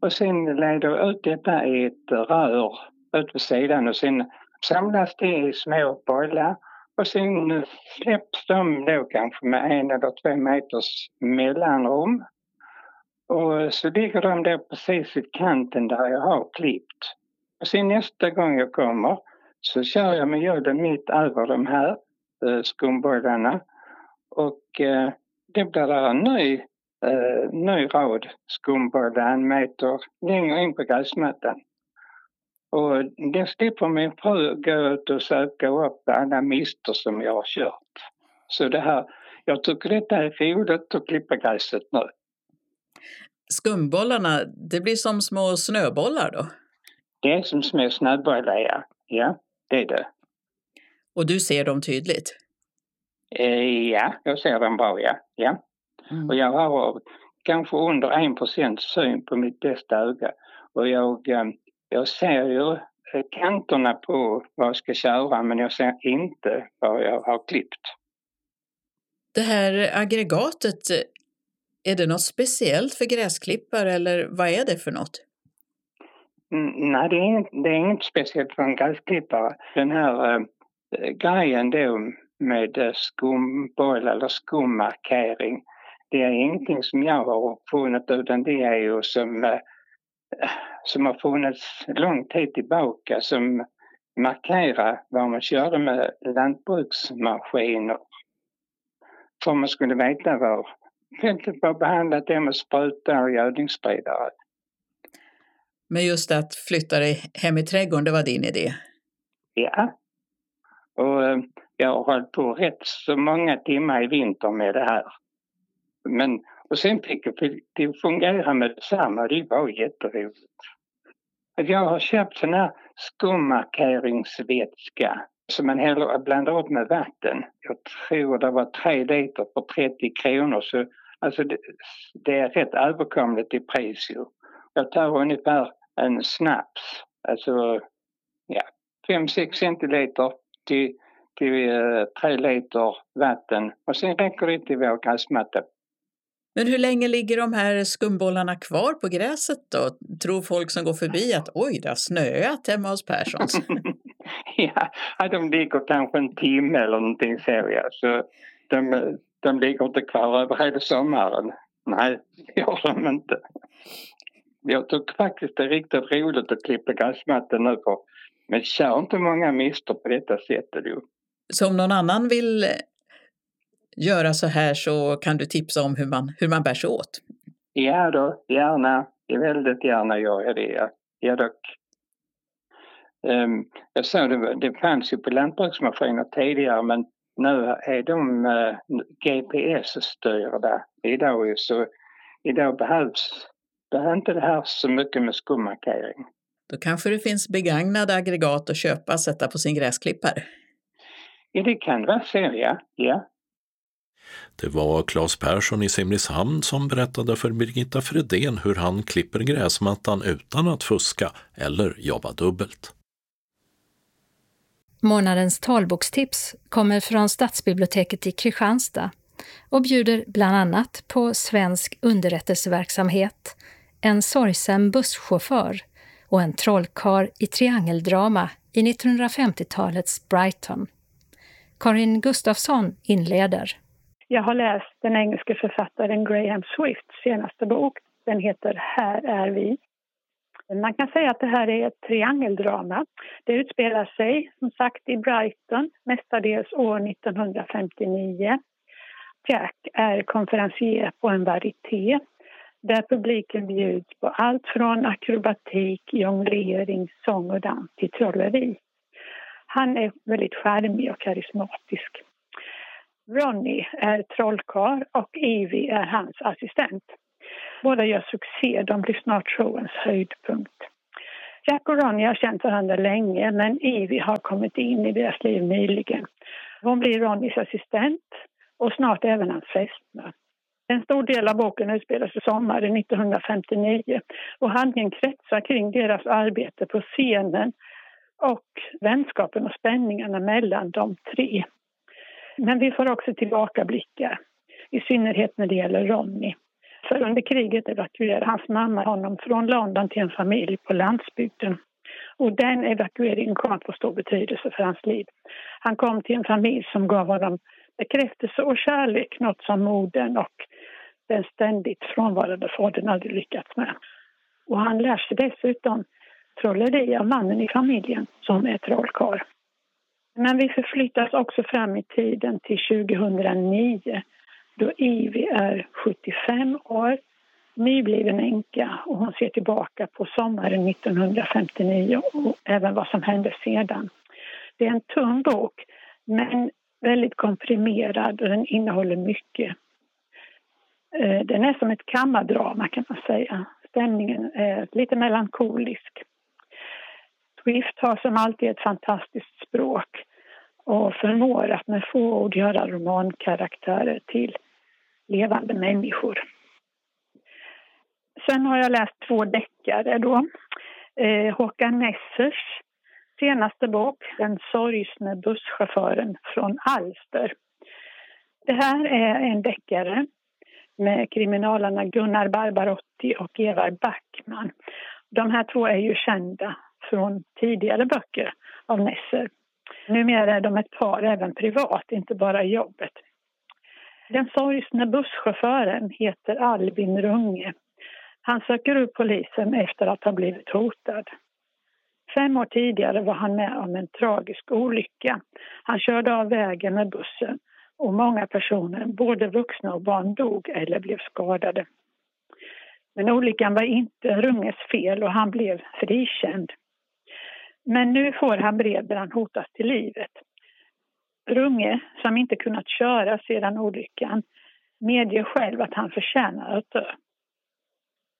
Speaker 10: och sen leder ut detta i ett rör ut på sidan och sen samlas det i små bollar och sen släpps de då kanske med en eller två meters mellanrum. Och så ligger de då precis vid kanten där jag har klippt. Och sen nästa gång jag kommer så kör jag med mjölen mitt över de här eh, skumbollarna och eh, det blir där en ny, eh, ny rad skumbollar en meter längre in på gräsmattan. Och det slipper min fru gå ut och söka upp alla mister som jag har kört. Så det här, jag tycker detta är roligt att klippa gräset nu.
Speaker 4: Skumbollarna, det blir som små snöbollar då?
Speaker 10: Det är som små snöbollar, ja. Ja, det är det.
Speaker 4: Och du ser dem tydligt?
Speaker 10: Eh, ja, jag ser dem bra, ja. ja. Mm. Och jag har kanske under en procents syn på mitt bästa öga. Och jag, eh, jag ser ju kanterna på vad jag ska köra men jag ser inte vad jag har klippt.
Speaker 4: Det här aggregatet, är det något speciellt för gräsklippare eller vad är det för något?
Speaker 10: Mm, nej, det är, inget, det är inget speciellt för en gräsklippare. Den här äh, grejen då med skumboll eller skummarkering, det är ingenting som jag har funnit utan det är ju som, äh, som har funnits lång tid tillbaka som markerar vad man körde med lantbruksmaskiner. För man skulle veta var fältet var behandlat det med sprutar och gödningsspridare.
Speaker 4: Men just att flytta dig hem i trädgården, det var din idé?
Speaker 10: Ja. Och eh, jag har hållit på rätt så många timmar i vinter med det här. Men, och sen fick det fungera med detsamma, det var jätteroligt. Jag har köpt sån här skummarkeringsvätska som man häller, blandar upp med vatten. Jag tror det var tre liter för 30 kronor så alltså det, det är rätt överkomligt i pris ju. Jag tar ungefär en snaps, alltså ja, 5-6 centiliter till, till eh, uh, 3 liter vatten och sen räcker det till vår gräsmatta.
Speaker 4: Men hur länge ligger de här skumbollarna kvar på gräset då? Tror folk som går förbi att oj, det har snöat hemma hos Perssons?
Speaker 10: ja, de ligger kanske en timme eller någonting så. Ja. så de, de ligger inte kvar över hela sommaren. Nej, det gör de inte. Jag tycker faktiskt det är riktigt roligt att klippa gräsmattan nu för men kör inte många mister på detta sättet ju.
Speaker 4: Så om någon annan vill göra så här så kan du tipsa om hur man, hur man bär sig åt?
Speaker 10: Ja då, gärna. Väldigt gärna gör jag det. Ja, dock. Um, jag såg det, det fanns ju på lantbruksmaskiner tidigare men nu är de uh, eh, GPS-styrda idag så idag behövs behöver inte det här så mycket med skummarkering.
Speaker 4: Då kanske det finns begagnade aggregat att köpa och sätta på sin gräsklippare?
Speaker 10: Ja, det kan vara så, ja. ja.
Speaker 1: Det var Claes Persson i Simrishamn som berättade för Birgitta Fredén hur han klipper gräsmattan utan att fuska eller jobba dubbelt.
Speaker 2: Månadens talbokstips kommer från Stadsbiblioteket i Kristianstad och bjuder bland annat på svensk underrättelseverksamhet, en sorgsen busschaufför och en trollkar i triangeldrama i 1950-talets Brighton. Karin Gustafsson inleder.
Speaker 11: Jag har läst den engelske författaren Graham Swifts senaste bok. Den heter Här är vi. Man kan säga att det här är ett triangeldrama. Det utspelar sig som sagt i Brighton, mestadels år 1959. Jack är konferencier på en varieté där publiken bjuds på allt från akrobatik, jonglering, sång och dans till trolleri. Han är väldigt charmig och karismatisk. Ronny är trollkarl och Evie är hans assistent. Båda gör succé, de blir snart showens höjdpunkt. Jack och Ronny har känt varandra länge men Evie har kommit in i deras liv nyligen. Hon blir Ronnys assistent och snart även hans fästmö. En stor del av boken utspelar sig sommaren 1959 och handlingen kretsar kring deras arbete på scenen och vänskapen och spänningarna mellan de tre. Men vi får också tillbakablickar, i synnerhet när det gäller Ronny. För under kriget evakuerade hans mamma honom från London till en familj på landsbygden. Och den evakueringen kom att få stor betydelse för hans liv. Han kom till en familj som gav honom bekräftelse och kärlek, något som modern och den ständigt frånvarande fadern aldrig lyckats med. Och han lär sig dessutom trolleri av mannen i familjen som är trollkarl. Men vi förflyttas också fram i tiden till 2009 då Ivy är 75 år, nybliven änka och hon ser tillbaka på sommaren 1959 och även vad som hände sedan. Det är en tunn bok, men väldigt komprimerad och den innehåller mycket. Eh, den är som ett kammardrama kan man säga. Stämningen är lite melankolisk. Swift har som alltid ett fantastiskt språk och förmår att med få ord göra romankaraktärer till levande människor. Sen har jag läst två deckare då. Eh, Håkan Nessers senaste bok, Den sorgsne busschauffören från Alster. Det här är en deckare med kriminalarna Gunnar Barbarotti och Evar Backman. De här två är ju kända från tidigare böcker av Nesser. Numera är de ett par även privat, inte bara i jobbet. Den sorgsne busschauffören heter Albin Runge. Han söker upp polisen efter att ha blivit hotad. Fem år tidigare var han med om en tragisk olycka. Han körde av vägen med bussen och många personer, både vuxna och barn, dog eller blev skadade. Men olyckan var inte Runges fel och han blev frikänd. Men nu får han brev där han hotas till livet. Runge, som inte kunnat köra sedan olyckan, medger själv att han förtjänar att dö.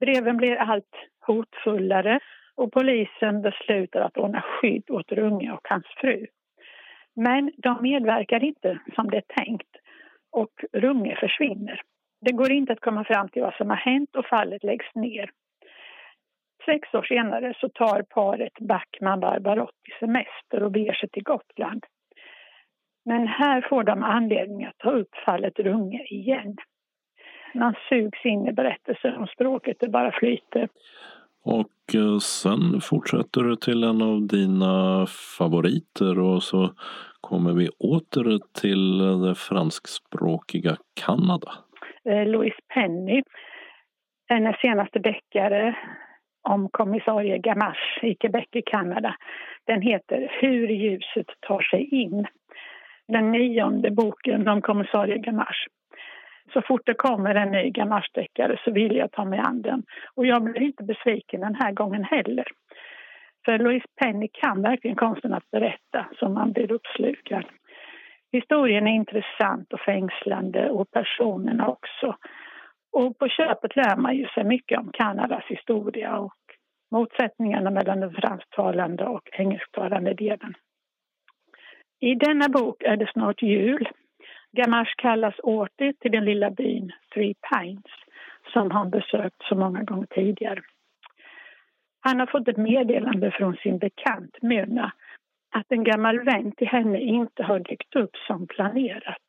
Speaker 11: Breven blir allt hotfullare och polisen beslutar att ordna skydd åt Runge och hans fru. Men de medverkar inte som det är tänkt och Runge försvinner. Det går inte att komma fram till vad som har hänt och fallet läggs ner. Sex år senare så tar paret Backman Barbarotti semester och beger sig till Gotland. Men här får de anledning att ta upp fallet Runge igen. Man sugs in i berättelsen och språket det bara flyter.
Speaker 1: Och eh, sen fortsätter du till en av dina favoriter och så kommer vi åter till det franskspråkiga Kanada.
Speaker 11: Eh, Louise Penny, hennes senaste deckare om kommissarie Gamache i Quebec i Kanada. Den heter Hur ljuset tar sig in. Den nionde boken om kommissarie Gamache. Så fort det kommer en ny Gamache-deckare så vill jag ta mig an den. Och jag blir inte besviken den här gången heller. För Louise Penny kan verkligen konsten att berätta så man blir uppslukad. Historien är intressant och fängslande och personerna också. Och på köpet lär man ju sig mycket om Kanadas historia och motsättningarna mellan den fransktalande och engelsktalande delen. I denna bok är det snart jul. Gamache kallas åter till den lilla byn Three Pines som han besökt så många gånger tidigare. Han har fått ett meddelande från sin bekant Myrna att en gammal vän till henne inte har dykt upp som planerat.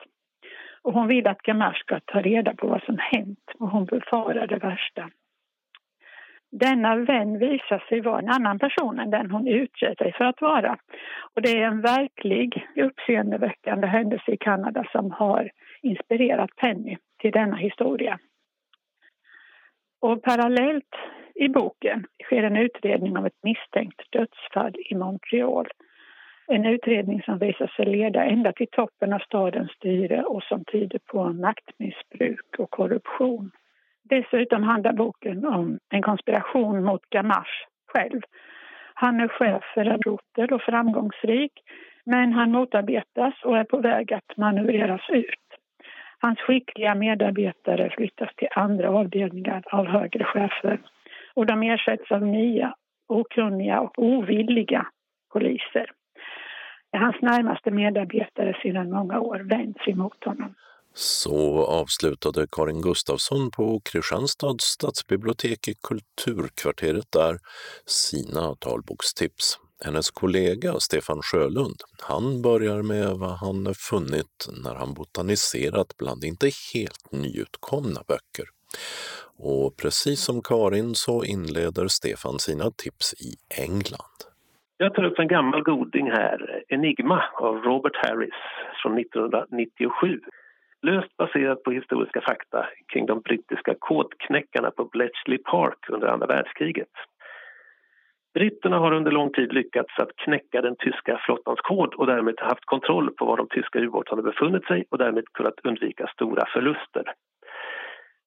Speaker 11: Och hon vill att Gamache ska ta reda på vad som hänt och hon befarar det värsta. Denna vän visar sig vara en annan person än den hon utger sig för att vara. Och det är en verklig uppseendeväckande händelse i Kanada som har inspirerat Penny till denna historia. Och parallellt i boken sker en utredning av ett misstänkt dödsfall i Montreal. En utredning som visar sig leda ända till toppen av stadens styre och som tyder på maktmissbruk och korruption. Dessutom handlar boken om en konspiration mot Gamache själv. Han är chef för en rotel och framgångsrik men han motarbetas och är på väg att manövreras ut. Hans skickliga medarbetare flyttas till andra avdelningar av högre chefer och de ersätts av nya, okunniga och ovilliga poliser. Hans närmaste medarbetare sedan många år vänds emot honom.
Speaker 1: Så avslutade Karin Gustafsson på Kristianstads stadsbibliotek i Kulturkvarteret där sina talbokstips. Hennes kollega Stefan Sjölund, han börjar med vad han funnit när han botaniserat bland inte helt nyutkomna böcker. Och precis som Karin så inleder Stefan sina tips i England.
Speaker 12: Jag tar upp en gammal goding här, Enigma av Robert Harris från 1997 löst baserat på historiska fakta kring de brittiska kodknäckarna på Bletchley Park under andra världskriget. Britterna har under lång tid lyckats att knäcka den tyska flottans kod och därmed haft kontroll på var de tyska ubåtarna befunnit sig och därmed kunnat undvika stora förluster.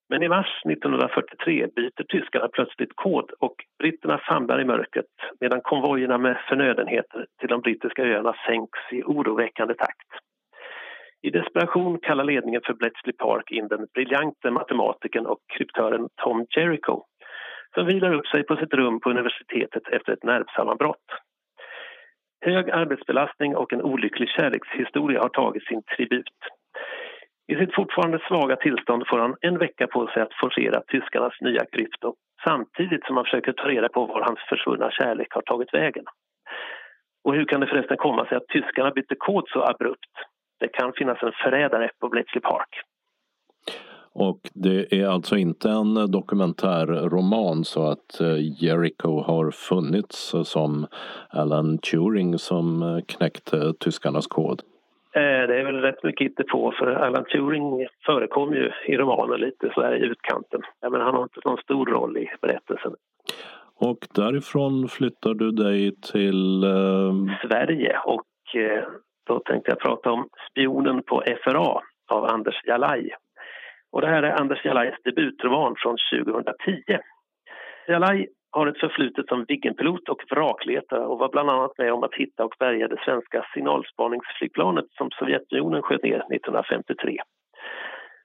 Speaker 12: Men i mars 1943 byter tyskarna plötsligt kod och britterna famlar i mörkret medan konvojerna med förnödenheter till de brittiska öarna sänks i oroväckande takt. I desperation kallar ledningen för Bletchley Park in den briljante matematikern och kryptören Tom Jericho som vilar upp sig på sitt rum på universitetet efter ett nervsammanbrott. Hög arbetsbelastning och en olycklig kärlekshistoria har tagit sin tribut. I sitt fortfarande svaga tillstånd får han en vecka på sig att forcera tyskarnas nya krypto samtidigt som han försöker ta reda på var hans försvunna kärlek har tagit vägen. Och hur kan det förresten komma sig att tyskarna bytte kod så abrupt? Det kan finnas en förrädare på Bletchley Park.
Speaker 1: Och det är alltså inte en dokumentärroman så att eh, Jericho har funnits eh, som Alan Turing som eh, knäckte tyskarnas kod?
Speaker 12: Eh, det är väl rätt mycket på för Alan Turing förekommer ju i romanen lite så här i utkanten. Men han har inte någon stor roll i berättelsen.
Speaker 1: Och därifrån flyttar du dig till? Eh...
Speaker 12: Sverige och eh, då tänkte jag prata om Spionen på FRA av Anders Jalaj. Och det här är Anders Jalajs debutroman från 2010. Jalaj har ett förflutet som Viggenpilot och vrakletare och var bland annat med om att hitta och bärga det svenska signalspaningsflygplanet som Sovjetunionen sköt ner 1953.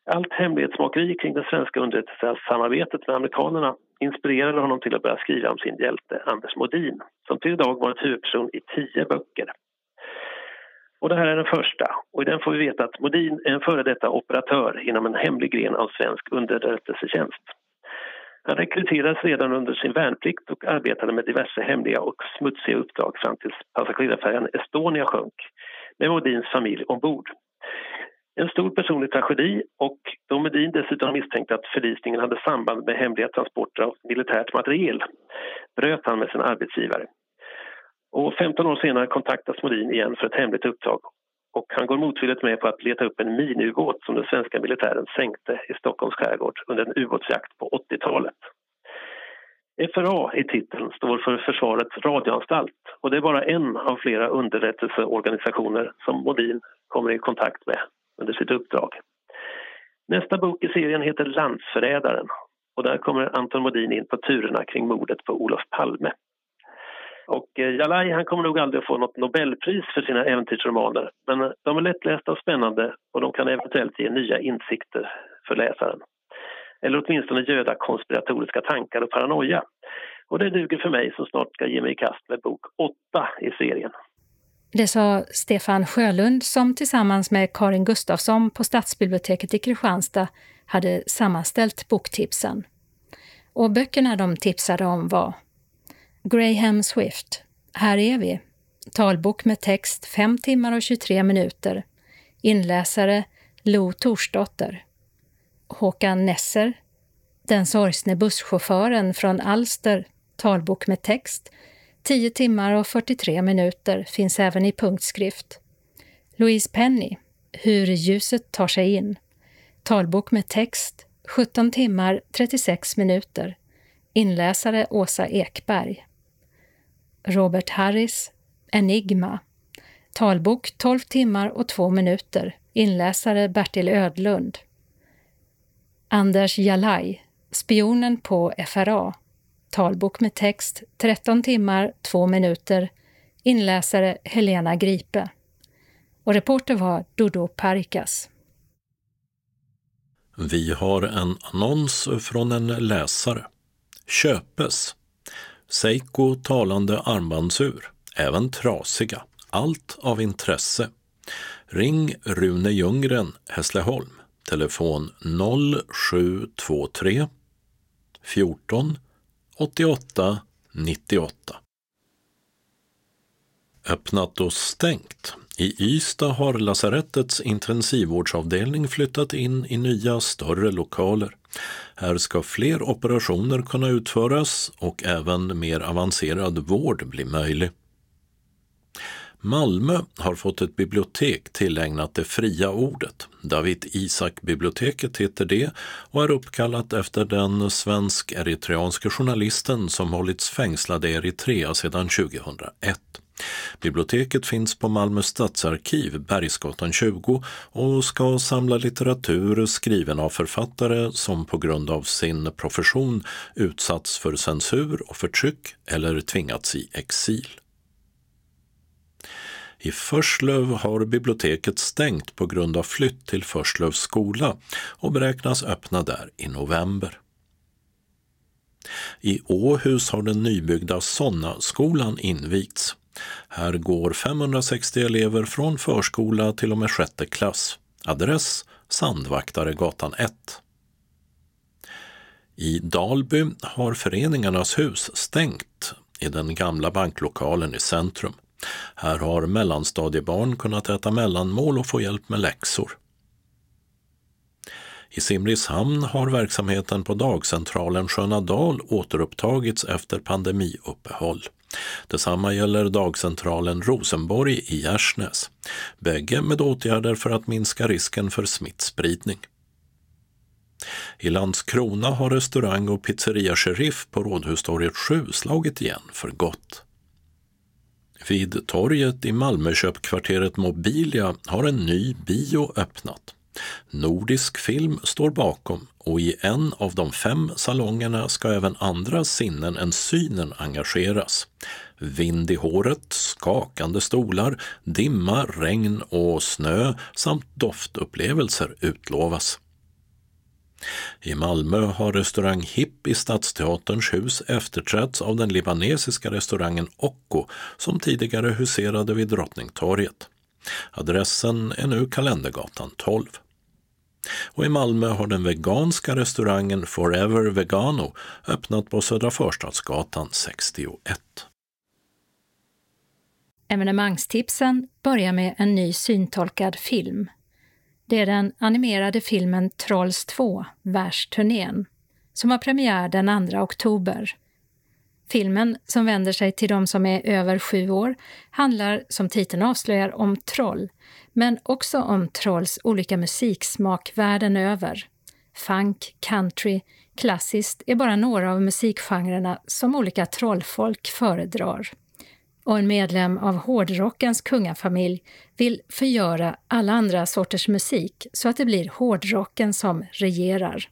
Speaker 12: Allt hemlighetsmakeri kring det svenska underrättelsesamarbetet med amerikanerna inspirerade honom till att börja skriva om sin hjälte Anders Modin som till idag varit huvudperson i tio böcker. Och det här är den första och i den får vi veta att Modin är en före detta operatör inom en hemlig gren av svensk underrättelsetjänst. Han rekryterades redan under sin värnplikt och arbetade med diverse hemliga och smutsiga uppdrag fram tills passagerarfärjan Estonia sjönk med Modins familj ombord. En stor personlig tragedi och då Medin dessutom misstänkte att förlisningen hade samband med hemliga transporter av militärt materiel bröt han med sin arbetsgivare. Och 15 år senare kontaktas Modin igen för ett hemligt uppdrag och han går motvilligt med på att leta upp en miniubåt som den svenska militären sänkte i Stockholms skärgård under en ubåtsjakt på 80-talet. FRA i titeln står för Försvarets radioanstalt och det är bara en av flera underrättelseorganisationer som Modin kommer i kontakt med under sitt uppdrag. Nästa bok i serien heter Landsförrädaren och där kommer Anton Modin in på turerna kring mordet på Olof Palme. Och eh, Jalaj han kommer nog aldrig att få något Nobelpris för sina äventyrsromaner men eh, de är lättlästa och spännande och de kan eventuellt ge nya insikter för läsaren. Eller åtminstone göda konspiratoriska tankar och paranoia. Och det duger för mig som snart ska ge mig i kast med bok 8 i serien.
Speaker 2: Det sa Stefan Sjölund som tillsammans med Karin Gustafsson på Stadsbiblioteket i Kristianstad hade sammanställt boktipsen. Och böckerna de tipsade om var Graham Swift, Här är vi, talbok med text 5 timmar och 23 minuter, inläsare Lo Torsdotter. Håkan Nesser, Den sorgsne busschauffören från Alster, talbok med text 10 timmar och 43 minuter finns även i punktskrift. Louise Penny, Hur ljuset tar sig in. Talbok med text, 17 timmar 36 minuter. Inläsare Åsa Ekberg. Robert Harris, Enigma. Talbok 12 timmar och 2 minuter. Inläsare Bertil Ödlund. Anders Jalaj, Spionen på FRA. Talbok med text 13 timmar 2 minuter. Inläsare Helena Gripe. Och reporter var Dodo Parikas.
Speaker 1: Vi har en annons från en läsare. Köpes. Seiko talande armbandsur, även trasiga. Allt av intresse. Ring Rune Ljunggren, Hässleholm. Telefon 0723 14 88 98. Öppnat och stängt. I Ystad har lasarettets intensivvårdsavdelning flyttat in i nya större lokaler. Här ska fler operationer kunna utföras och även mer avancerad vård bli möjlig. Malmö har fått ett bibliotek tillägnat det fria ordet. David Isak-biblioteket heter det och är uppkallat efter den svensk-eritreanske journalisten som hållits fängslad i Eritrea sedan 2001. Biblioteket finns på Malmö stadsarkiv, Bergsgatan 20 och ska samla litteratur skriven av författare som på grund av sin profession utsatts för censur och förtryck eller tvingats i exil. I Förslöv har biblioteket stängt på grund av flytt till Förslövs skola och beräknas öppna där i november. I Åhus har den nybyggda Sonna-skolan invigts. Här går 560 elever från förskola till och med sjätte klass. Adress Sandvaktaregatan 1. I Dalby har Föreningarnas hus stängt i den gamla banklokalen i centrum. Här har mellanstadiebarn kunnat äta mellanmål och få hjälp med läxor. I Simrishamn har verksamheten på dagcentralen Sköna Dal återupptagits efter pandemiuppehåll. Detsamma gäller dagcentralen Rosenborg i Gärsnäs. Bägge med åtgärder för att minska risken för smittspridning. I Landskrona har restaurang och pizzeria Sheriff på Rådhustorget 7 slagit igen för gott. Vid torget i Malmököpkvarteret Mobilia har en ny bio öppnat. Nordisk film står bakom och i en av de fem salongerna ska även andra sinnen än synen engageras. Vind i håret, skakande stolar, dimma, regn och snö samt doftupplevelser utlovas. I Malmö har restaurang Hipp i Stadsteaterns hus efterträtts av den libanesiska restaurangen Occo som tidigare huserade vid Drottningtorget. Adressen är nu Kalendergatan 12. Och i Malmö har den veganska restaurangen Forever Vegano öppnat på Södra Förstadsgatan 61.
Speaker 2: Evenemangstipsen börjar med en ny syntolkad film. Det är den animerade filmen Trolls 2, Världsturnén, som har premiär den 2 oktober. Filmen, som vänder sig till de som är över sju år, handlar som titeln avslöjar om troll, men också om trolls olika musiksmak världen över. Funk, country, klassiskt är bara några av musikgenrerna som olika trollfolk föredrar. Och en medlem av hårdrockens kungafamilj vill förgöra alla andra sorters musik så att det blir hårdrocken som regerar.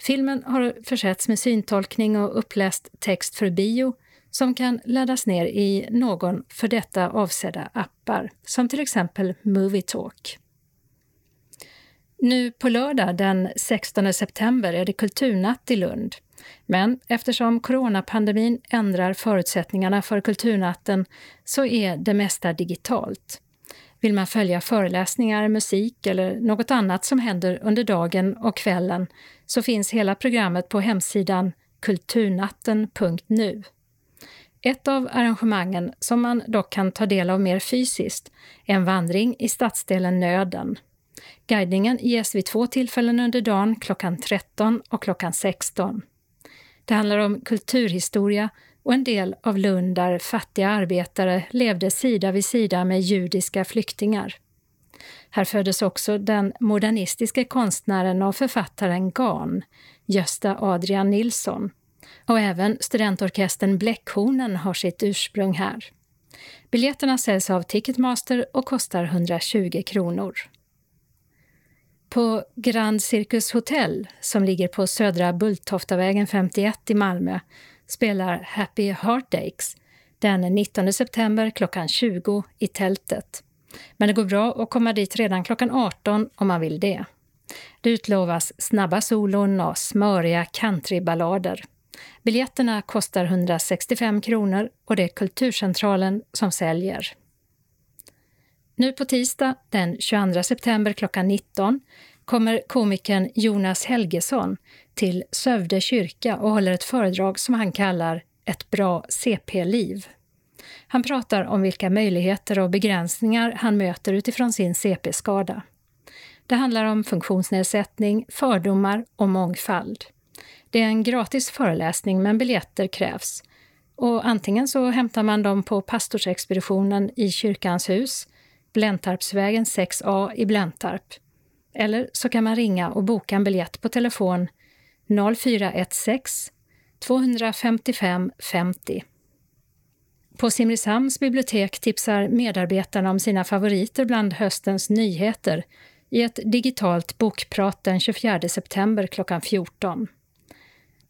Speaker 2: Filmen har försetts med syntolkning och uppläst text för bio som kan laddas ner i någon för detta avsedda appar, som till exempel Movietalk. Nu på lördag den 16 september är det kulturnatt i Lund. Men eftersom coronapandemin ändrar förutsättningarna för kulturnatten så är det mesta digitalt. Vill man följa föreläsningar, musik eller något annat som händer under dagen och kvällen så finns hela programmet på hemsidan kulturnatten.nu. Ett av arrangemangen som man dock kan ta del av mer fysiskt är en vandring i stadsdelen Nöden. Guidningen ges vid två tillfällen under dagen, klockan 13 och klockan 16. Det handlar om kulturhistoria och en del av Lund där fattiga arbetare levde sida vid sida med judiska flyktingar. Här föddes också den modernistiska konstnären och författaren Gan, Gösta Adrian Nilsson. Och även studentorkestern Bläckhornen har sitt ursprung här. Biljetterna säljs av Ticketmaster och kostar 120 kronor. På Grand Circus Hotel, som ligger på Södra Bulltoftavägen 51 i Malmö, spelar Happy Heartaches den 19 september klockan 20 i tältet. Men det går bra att komma dit redan klockan 18 om man vill det. Det utlovas snabba solon och smöriga countryballader. Biljetterna kostar 165 kronor och det är Kulturcentralen som säljer. Nu på tisdag den 22 september klockan 19 kommer komikern Jonas Helgesson till Sövde kyrka och håller ett föredrag som han kallar Ett bra CP-liv. Han pratar om vilka möjligheter och begränsningar han möter utifrån sin CP-skada. Det handlar om funktionsnedsättning, fördomar och mångfald. Det är en gratis föreläsning men biljetter krävs. Och antingen så hämtar man dem på pastorsexpeditionen i Kyrkans hus, Blentarpsvägen 6A i Blentarp. Eller så kan man ringa och boka en biljett på telefon 0416 255 50. På Simrishamns bibliotek tipsar medarbetarna om sina favoriter bland höstens nyheter i ett digitalt bokprat den 24 september klockan 14.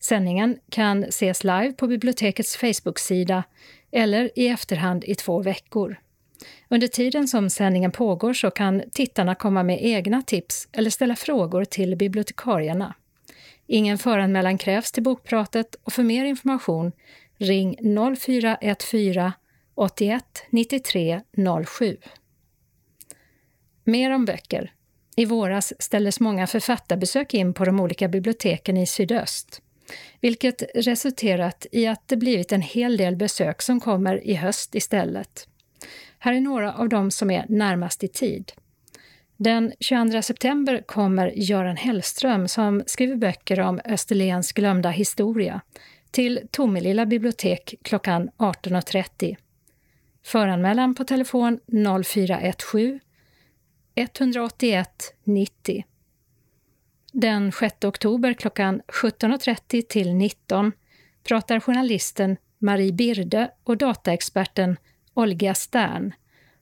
Speaker 2: Sändningen kan ses live på bibliotekets Facebook-sida eller i efterhand i två veckor. Under tiden som sändningen pågår så kan tittarna komma med egna tips eller ställa frågor till bibliotekarierna. Ingen föranmälan krävs till bokpratet och för mer information ring 0414 81 93 07. Mer om böcker I våras ställdes många författarbesök in på de olika biblioteken i sydöst, vilket resulterat i att det blivit en hel del besök som kommer i höst istället. Här är några av dem som är närmast i tid. Den 22 september kommer Göran Hellström som skriver böcker om Österlens glömda historia till Tomelilla bibliotek klockan 18.30. Föranmälan på telefon 0417 181 90. Den 6 oktober klockan 17.30 till 19 pratar journalisten Marie Birde och dataexperten Olga Stern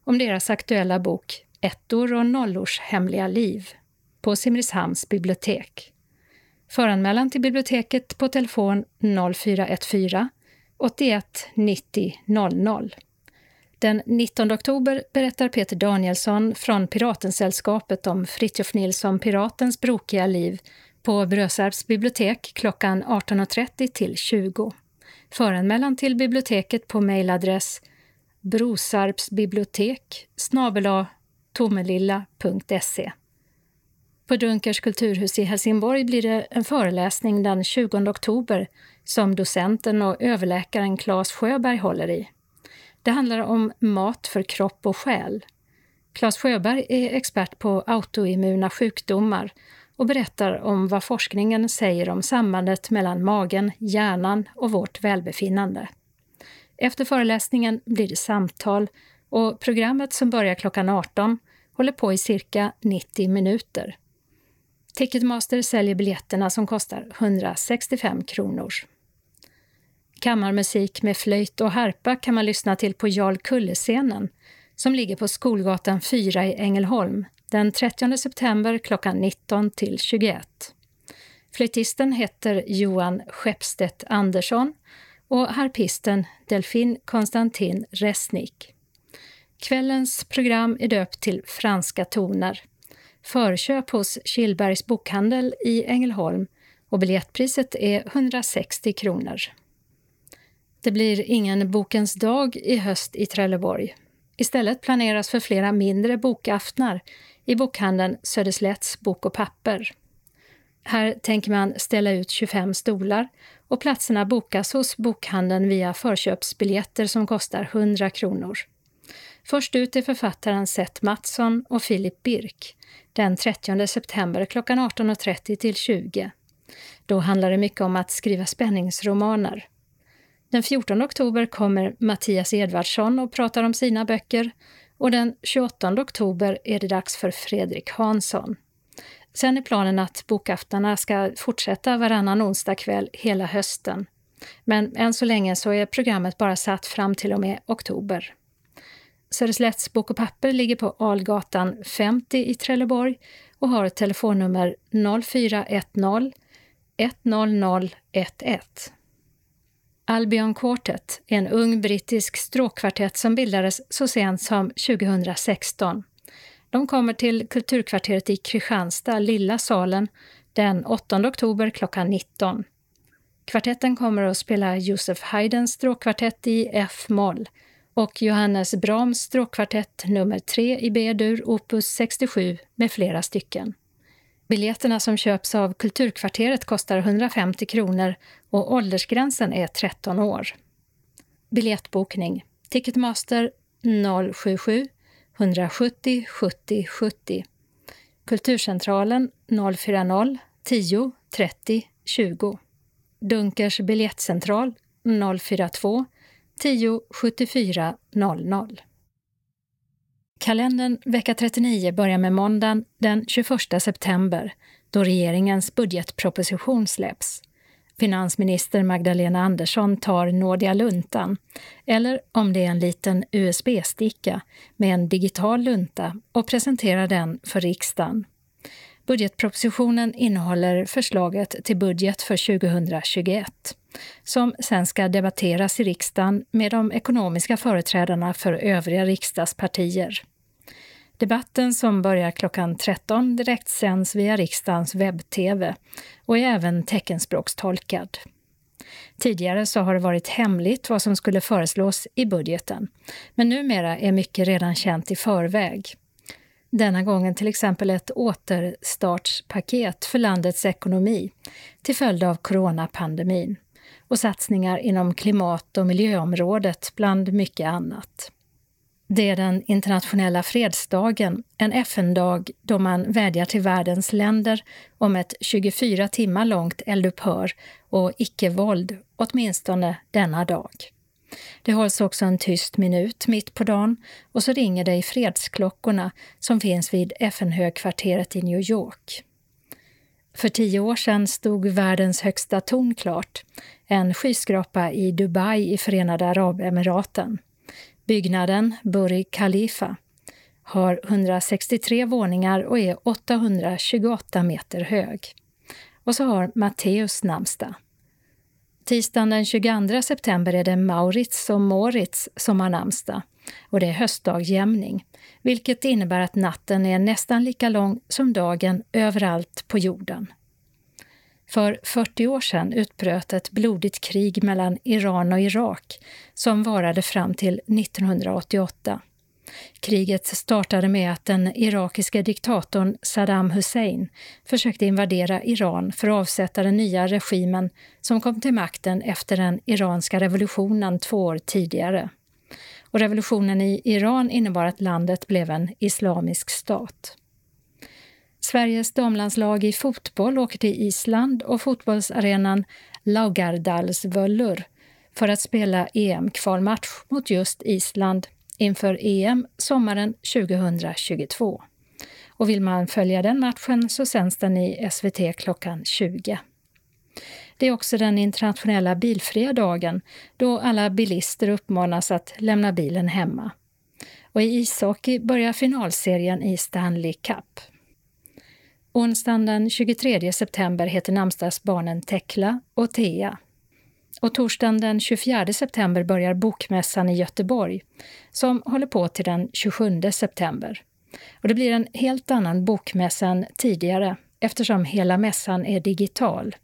Speaker 2: om deras aktuella bok Ettor och nollors hemliga liv på Simrishamns bibliotek. Föranmälan till biblioteket på telefon 0414 81 90 00. Den 19 oktober berättar Peter Danielsson från Piratensällskapet om Fritjof Nilsson Piratens brokiga liv på Brösarps bibliotek klockan 18.30 till 20. Föranmälan till biblioteket på mejladress brosarpsbibliotek tomelilla.se. På Dunkers kulturhus i Helsingborg blir det en föreläsning den 20 oktober som docenten och överläkaren Claes Sjöberg håller i. Det handlar om mat för kropp och själ. Claes Sjöberg är expert på autoimmuna sjukdomar och berättar om vad forskningen säger om sambandet mellan magen, hjärnan och vårt välbefinnande. Efter föreläsningen blir det samtal och programmet som börjar klockan 18 håller på i cirka 90 minuter. Ticketmaster säljer biljetterna som kostar 165 kronor. Kammarmusik med flöjt och harpa kan man lyssna till på Jarl Kulle-scenen som ligger på Skolgatan 4 i Ängelholm den 30 september klockan 19 till 21. Flöjtisten heter Johan Skeppstedt Andersson och harpisten Delfin Konstantin Resnik. Kvällens program är döpt till Franska toner. Förköp hos Killbergs bokhandel i Ängelholm och biljettpriset är 160 kronor. Det blir ingen Bokens dag i höst i Trelleborg. Istället planeras för flera mindre bokaftnar i bokhandeln Söderslätts Bok och Papper. Här tänker man ställa ut 25 stolar och platserna bokas hos bokhandeln via förköpsbiljetter som kostar 100 kronor. Först ut är författaren Seth Mattsson och Filip Birk den 30 september klockan 18.30 till 20. Då handlar det mycket om att skriva spänningsromaner. Den 14 oktober kommer Mattias Edvardsson och pratar om sina böcker och den 28 oktober är det dags för Fredrik Hansson. Sen är planen att bokaftnarna ska fortsätta varannan onsdag kväll hela hösten. Men än så länge så är programmet bara satt fram till och med oktober. Söderslätts Bok och Papper ligger på Algatan 50 i Trelleborg och har ett telefonnummer 0410 100 11. Albion Quartet är en ung brittisk stråkkvartett som bildades så sent som 2016. De kommer till Kulturkvarteret i Kristianstad, Lilla salen, den 8 oktober klockan 19. Kvartetten kommer att spela Josef Haydns stråkkvartett i F-moll och Johannes Brahms stråkkvartett nummer 3 i B-dur, opus 67 med flera stycken. Biljetterna som köps av Kulturkvarteret kostar 150 kronor och åldersgränsen är 13 år. Biljettbokning Ticketmaster 077 170 70 70. Kulturcentralen 040 10 30 20. Dunkers biljettcentral 042 10 74 00. Kalendern vecka 39 börjar med måndagen den 21 september då regeringens budgetproposition släpps. Finansminister Magdalena Andersson tar nådiga luntan, eller om det är en liten USB-sticka med en digital lunta och presenterar den för riksdagen. Budgetpropositionen innehåller förslaget till budget för 2021 som sen ska debatteras i riksdagen med de ekonomiska företrädarna för övriga riksdagspartier. Debatten som börjar klockan 13 direkt sänds via riksdagens webb-tv och är även teckenspråkstolkad. Tidigare så har det varit hemligt vad som skulle föreslås i budgeten, men numera är mycket redan känt i förväg denna gången till exempel ett återstartspaket för landets ekonomi till följd av coronapandemin och satsningar inom klimat och miljöområdet bland mycket annat. Det är den internationella fredsdagen, en FN-dag då man vädjar till världens länder om ett 24 timmar långt eldupphör och icke-våld, åtminstone denna dag. Det hålls också en tyst minut mitt på dagen och så ringer det i fredsklockorna som finns vid FN-högkvarteret i New York. För tio år sedan stod världens högsta torn klart, en skyskrapa i Dubai i Förenade Arabemiraten. Byggnaden, Burj Khalifa, har 163 våningar och är 828 meter hög. Och så har Matteus namnsdag. Tisdagen den 22 september är det Maurits och Moritz som har namnsdag och det är höstdagjämning, vilket innebär att natten är nästan lika lång som dagen överallt på jorden. För 40 år sedan utbröt ett blodigt krig mellan Iran och Irak som varade fram till 1988. Kriget startade med att den irakiska diktatorn Saddam Hussein försökte invadera Iran för att avsätta den nya regimen som kom till makten efter den iranska revolutionen två år tidigare. Och revolutionen i Iran innebar att landet blev en islamisk stat. Sveriges damlandslag i fotboll åker till Island och fotbollsarenan Laugardalsvöllur för att spela EM-kvalmatch mot just Island inför EM sommaren 2022. Och vill man följa den matchen så sänds den i SVT klockan 20. Det är också den internationella bilfria dagen då alla bilister uppmanas att lämna bilen hemma. Och i ishockey börjar finalserien i Stanley Cup. Onsdagen den 23 september heter namnsdagsbarnen Tekla och Thea. Och torsdagen den 24 september börjar Bokmässan i Göteborg som håller på till den 27 september. Och det blir en helt annan bokmässa än tidigare eftersom hela mässan är digital.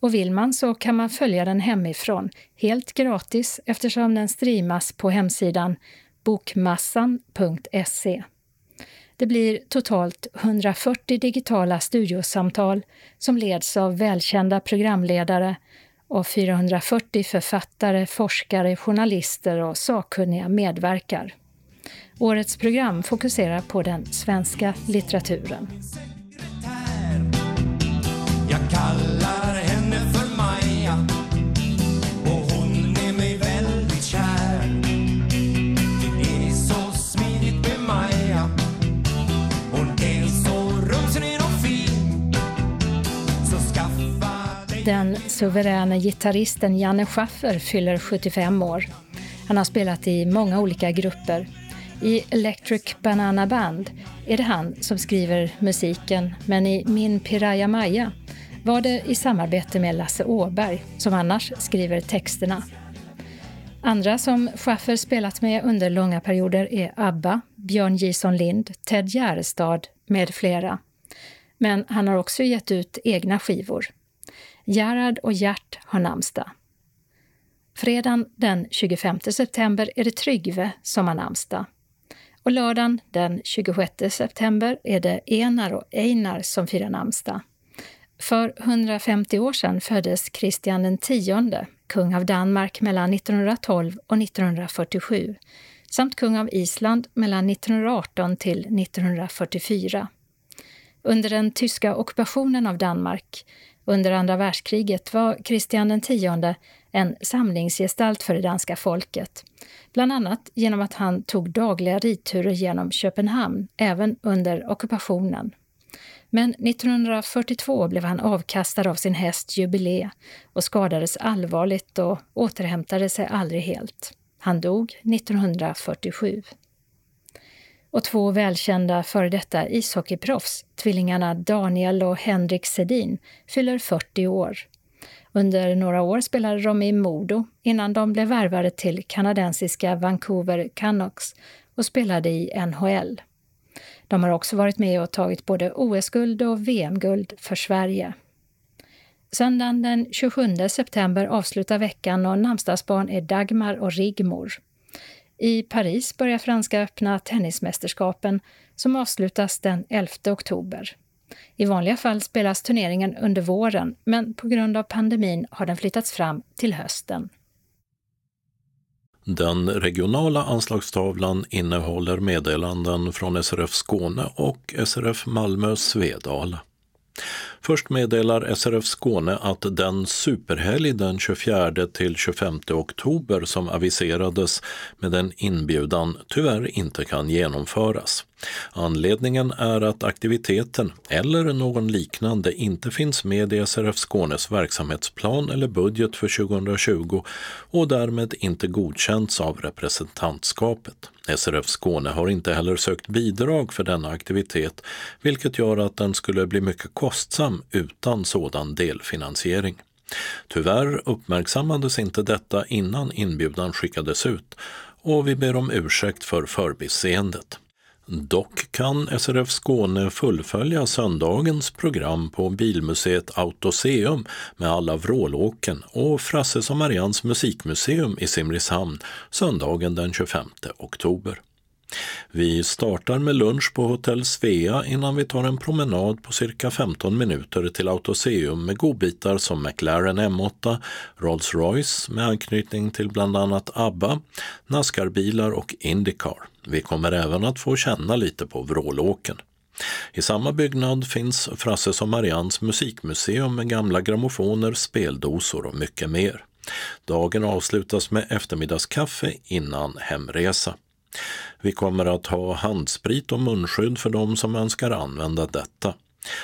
Speaker 2: Och vill man så kan man följa den hemifrån, helt gratis eftersom den streamas på hemsidan bokmassan.se. Det blir totalt 140 digitala studiosamtal som leds av välkända programledare och 440 författare, forskare, journalister och sakkunniga medverkar. Årets program fokuserar på den svenska litteraturen. Den suveräna gitarristen Janne Schaffer fyller 75 år. Han har spelat i många olika grupper. I Electric Banana Band är det han som skriver musiken, men i Min Piraya Maya var det i samarbete med Lasse Åberg, som annars skriver texterna. Andra som Schaffer spelat med under långa perioder är ABBA, Björn Jison Lind, Ted Gärdestad med flera. Men han har också gett ut egna skivor. Gerhard och Gert har namnsdag. Fredagen den 25 september är det Trygve som har namnsdag. Och lördagen den 26 september är det Enar och Einar som firar namnsdag. För 150 år sedan föddes Kristian X, kung av Danmark mellan 1912 och 1947, samt kung av Island mellan 1918 till 1944. Under den tyska ockupationen av Danmark under andra världskriget var Kristian X en samlingsgestalt för det danska folket, bland annat genom att han tog dagliga ridturer genom Köpenhamn även under ockupationen. Men 1942 blev han avkastad av sin häst Jubilee och skadades allvarligt och återhämtade sig aldrig helt. Han dog 1947. Och två välkända före detta ishockeyproffs, tvillingarna Daniel och Henrik Sedin, fyller 40 år. Under några år spelade de i Modo innan de blev värvade till kanadensiska Vancouver Canucks och spelade i NHL. De har också varit med och tagit både OS-guld och VM-guld för Sverige. Söndagen den 27 september avslutar veckan och namnsdagsbarn är Dagmar och Rigmor. I Paris börjar Franska öppna tennismästerskapen som avslutas den 11 oktober. I vanliga fall spelas turneringen under våren, men på grund av pandemin har den flyttats fram till hösten.
Speaker 1: Den regionala anslagstavlan innehåller meddelanden från SRF Skåne och SRF Malmö Svedala. Först meddelar SRF Skåne att den superhelg den 24 till 25 oktober som aviserades med en inbjudan tyvärr inte kan genomföras. Anledningen är att aktiviteten eller någon liknande inte finns med i SRF Skånes verksamhetsplan eller budget för 2020 och därmed inte godkänts av representantskapet. SRF Skåne har inte heller sökt bidrag för denna aktivitet, vilket gör att den skulle bli mycket kostsam utan sådan delfinansiering. Tyvärr uppmärksammades inte detta innan inbjudan skickades ut och vi ber om ursäkt för förbiseendet. Dock kan SRF Skåne fullfölja söndagens program på Bilmuseet Autoseum med alla vrålåken och Frasses och Marians musikmuseum i Simrishamn söndagen den 25 oktober. Vi startar med lunch på Hotell Svea innan vi tar en promenad på cirka 15 minuter till Autoseum med godbitar som McLaren M8, Rolls-Royce med anknytning till bland annat ABBA, Nascar-bilar och Indycar. Vi kommer även att få känna lite på vrålåken. I samma byggnad finns Frasses och Marians musikmuseum med gamla grammofoner, speldosor och mycket mer. Dagen avslutas med eftermiddagskaffe innan hemresa. Vi kommer att ha handsprit och munskydd för de som önskar använda detta.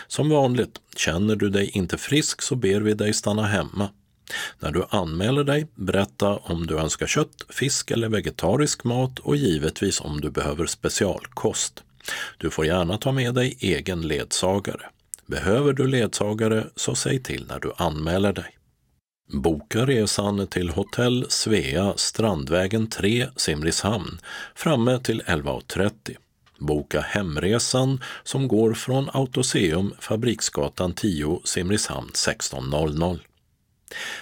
Speaker 1: Som vanligt, känner du dig inte frisk så ber vi dig stanna hemma. När du anmäler dig, berätta om du önskar kött, fisk eller vegetarisk mat och givetvis om du behöver specialkost. Du får gärna ta med dig egen ledsagare. Behöver du ledsagare så säg till när du anmäler dig. Boka resan till Hotell Svea, Strandvägen 3, Simrishamn, framme till 11.30. Boka hemresan som går från Autoseum, Fabriksgatan 10, Simrishamn 16.00.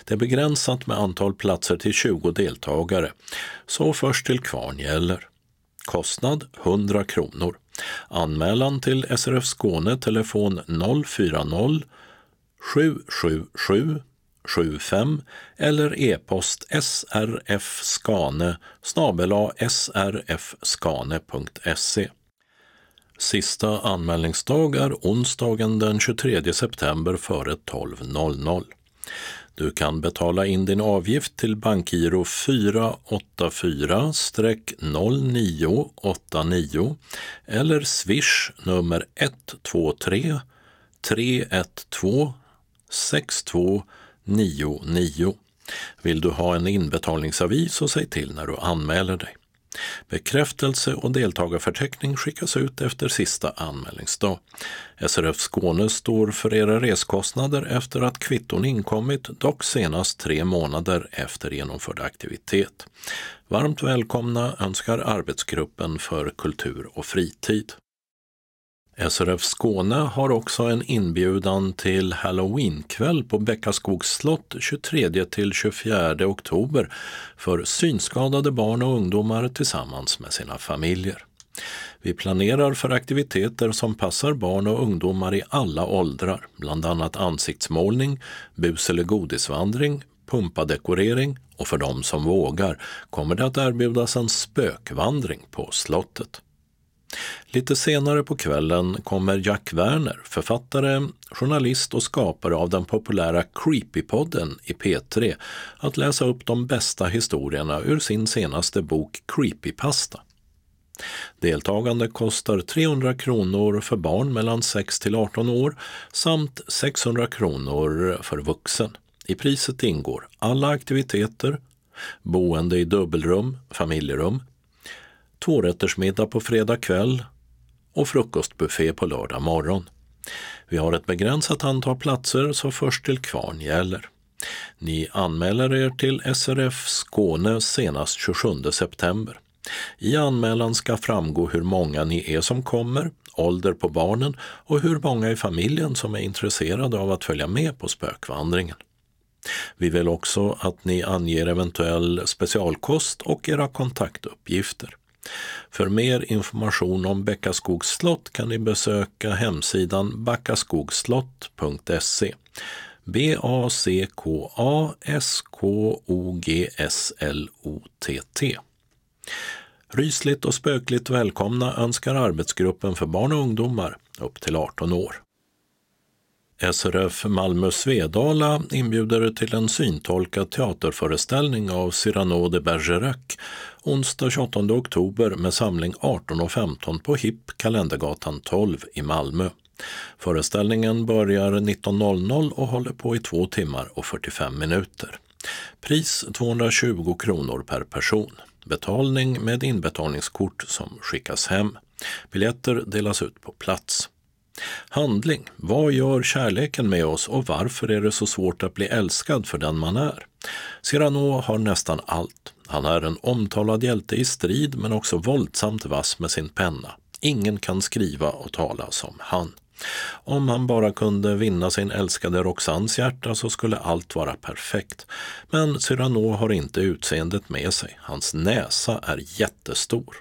Speaker 1: Det är begränsat med antal platser till 20 deltagare, så först till kvarn gäller. Kostnad 100 kronor. Anmälan till SRF Skåne telefon 040 777 75 eller e-post srfskane srfskane.se. Sista anmälningsdag är onsdagen den 23 september före 12.00. Du kan betala in din avgift till bankgiro 484-0989 eller swish nummer 123 312 62 99. Vill du ha en inbetalningsavi så säg till när du anmäler dig. Bekräftelse och deltagarförteckning skickas ut efter sista anmälningsdag. SRF Skåne står för era reskostnader efter att kvitton inkommit, dock senast tre månader efter genomförd aktivitet. Varmt välkomna önskar arbetsgruppen för kultur och fritid. SRF Skåne har också en inbjudan till Halloweenkväll på Bäckaskogs slott 23 till 24 oktober för synskadade barn och ungdomar tillsammans med sina familjer. Vi planerar för aktiviteter som passar barn och ungdomar i alla åldrar, bland annat ansiktsmålning, bus eller godisvandring, pumpadekorering och för de som vågar kommer det att erbjudas en spökvandring på slottet. Lite senare på kvällen kommer Jack Werner, författare, journalist och skapare av den populära Creepypodden i P3, att läsa upp de bästa historierna ur sin senaste bok Creepypasta. Deltagande kostar 300 kronor för barn mellan 6 till 18 år samt 600 kronor för vuxen. I priset ingår alla aktiviteter, boende i dubbelrum, familjerum, tvårättersmiddag på fredag kväll och frukostbuffé på lördag morgon. Vi har ett begränsat antal platser så först till kvarn gäller. Ni anmäler er till SRF Skåne senast 27 september. I anmälan ska framgå hur många ni är som kommer, ålder på barnen och hur många i familjen som är intresserade av att följa med på spökvandringen. Vi vill också att ni anger eventuell specialkost och era kontaktuppgifter. För mer information om Bäckaskogs slott kan ni besöka hemsidan backaskogslott.se B-A-C-K-A-S-K-O-G-S-L-O-T-T. Rysligt och spökligt välkomna önskar arbetsgruppen för barn och ungdomar upp till 18 år. SRF Malmö Svedala inbjuder till en syntolkad teaterföreställning av Cyrano de Bergerac onsdag 28 oktober med samling 18.15 på HIP Kalendergatan 12 i Malmö. Föreställningen börjar 19.00 och håller på i två timmar och 45 minuter. Pris 220 kronor per person. Betalning med inbetalningskort som skickas hem. Biljetter delas ut på plats. Handling. Vad gör kärleken med oss och varför är det så svårt att bli älskad för den man är? Cyrano har nästan allt. Han är en omtalad hjälte i strid men också våldsamt vass med sin penna. Ingen kan skriva och tala som han. Om han bara kunde vinna sin älskade Roxans hjärta så skulle allt vara perfekt. Men Cyrano har inte utseendet med sig. Hans näsa är jättestor.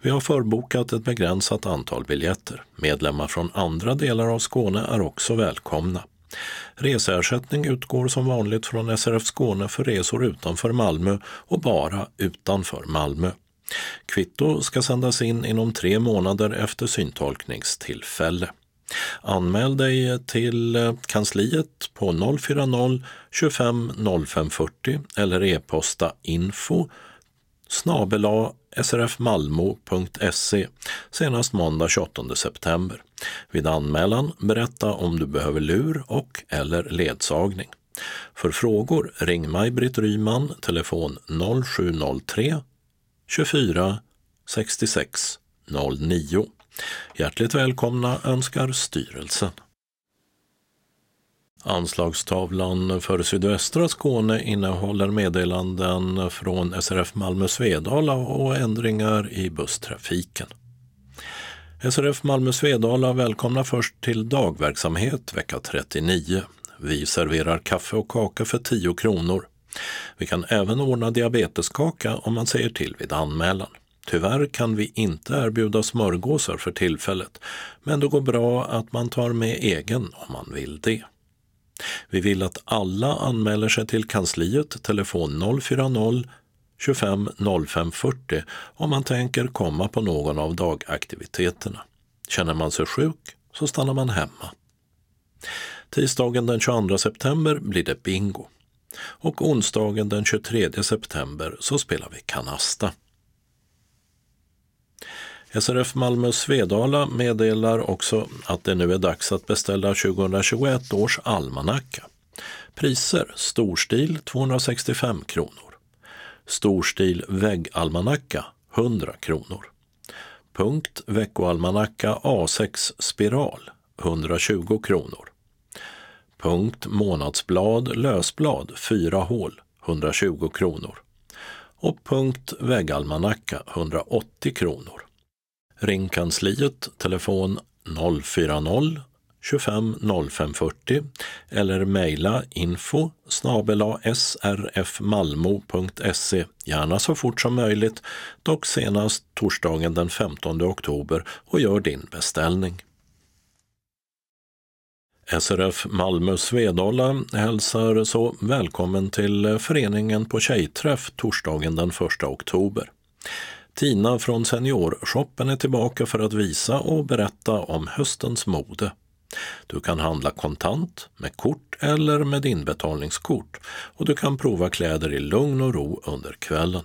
Speaker 1: Vi har förbokat ett begränsat antal biljetter. Medlemmar från andra delar av Skåne är också välkomna. Reseersättning utgår som vanligt från SRF Skåne för resor utanför Malmö och bara utanför Malmö. Kvitto ska sändas in inom tre månader efter syntolkningstillfälle. Anmäl dig till eh, kansliet på 040 25 0540 eller e-posta info snabela srfmalmo.se senast måndag 28 september. Vid anmälan berätta om du behöver lur och eller ledsagning. För frågor ring Maj-Britt Ryman, telefon 0703 24 66 09. Hjärtligt välkomna önskar styrelsen. Anslagstavlan för sydöstra Skåne innehåller meddelanden från SRF Malmö Svedala och ändringar i busstrafiken. SRF Malmö Svedala välkomnar först till dagverksamhet vecka 39. Vi serverar kaffe och kaka för 10 kronor. Vi kan även ordna diabeteskaka om man säger till vid anmälan. Tyvärr kan vi inte erbjuda smörgåsar för tillfället, men det går bra att man tar med egen om man vill det. Vi vill att alla anmäler sig till kansliet, telefon 040 25 05 40 om man tänker komma på någon av dagaktiviteterna. Känner man sig sjuk så stannar man hemma. Tisdagen den 22 september blir det bingo. Och onsdagen den 23 september så spelar vi kanasta. SRF Malmö Svedala meddelar också att det nu är dags att beställa 2021 års almanacka. Priser Storstil 265 kronor. Storstil väggalmanacka 100 kronor. Punkt veckoalmanacka A6 spiral 120 kronor. Punkt månadsblad lösblad 4 hål 120 kronor. Och punkt väggalmanacka 180 kronor. Ring kansliet, telefon 040 25 0540 eller mejla info srfmalmo.se, gärna så fort som möjligt, dock senast torsdagen den 15 oktober och gör din beställning. SRF Malmö Svedala hälsar så välkommen till föreningen på tjejträff torsdagen den 1 oktober. Tina från Seniorshoppen är tillbaka för att visa och berätta om höstens mode. Du kan handla kontant, med kort eller med inbetalningskort och du kan prova kläder i lugn och ro under kvällen.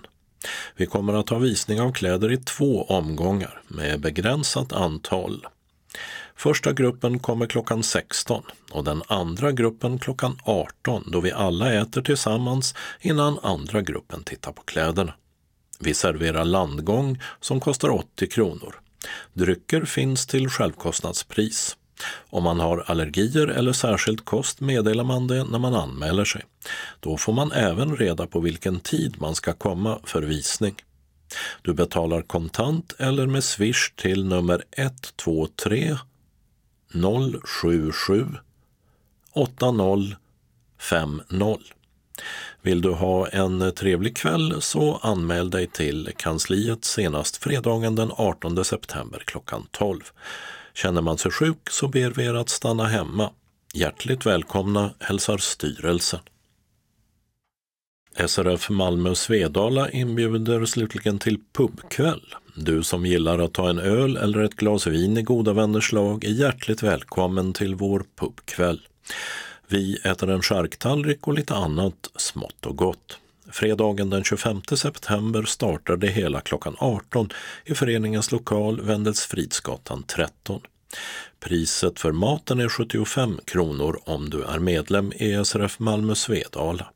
Speaker 1: Vi kommer att ha visning av kläder i två omgångar med begränsat antal. Första gruppen kommer klockan 16 och den andra gruppen klockan 18 då vi alla äter tillsammans innan andra gruppen tittar på kläderna. Vi serverar landgång som kostar 80 kronor. Drycker finns till självkostnadspris. Om man har allergier eller särskild kost meddelar man det när man anmäler sig. Då får man även reda på vilken tid man ska komma för visning. Du betalar kontant eller med swish till nummer 123 077 80 50. Vill du ha en trevlig kväll så anmäl dig till kansliet senast fredagen den 18 september klockan 12. Känner man sig sjuk så ber vi er att stanna hemma. Hjärtligt välkomna hälsar styrelsen. SRF Malmö Svedala inbjuder slutligen till pubkväll. Du som gillar att ta en öl eller ett glas vin i goda vänners lag är hjärtligt välkommen till vår pubkväll. Vi äter en charktallrik och lite annat smått och gott. Fredagen den 25 september startar det hela klockan 18 i föreningens lokal Wendelsfridsgatan 13. Priset för maten är 75 kronor om du är medlem i SRF Malmö Svedala.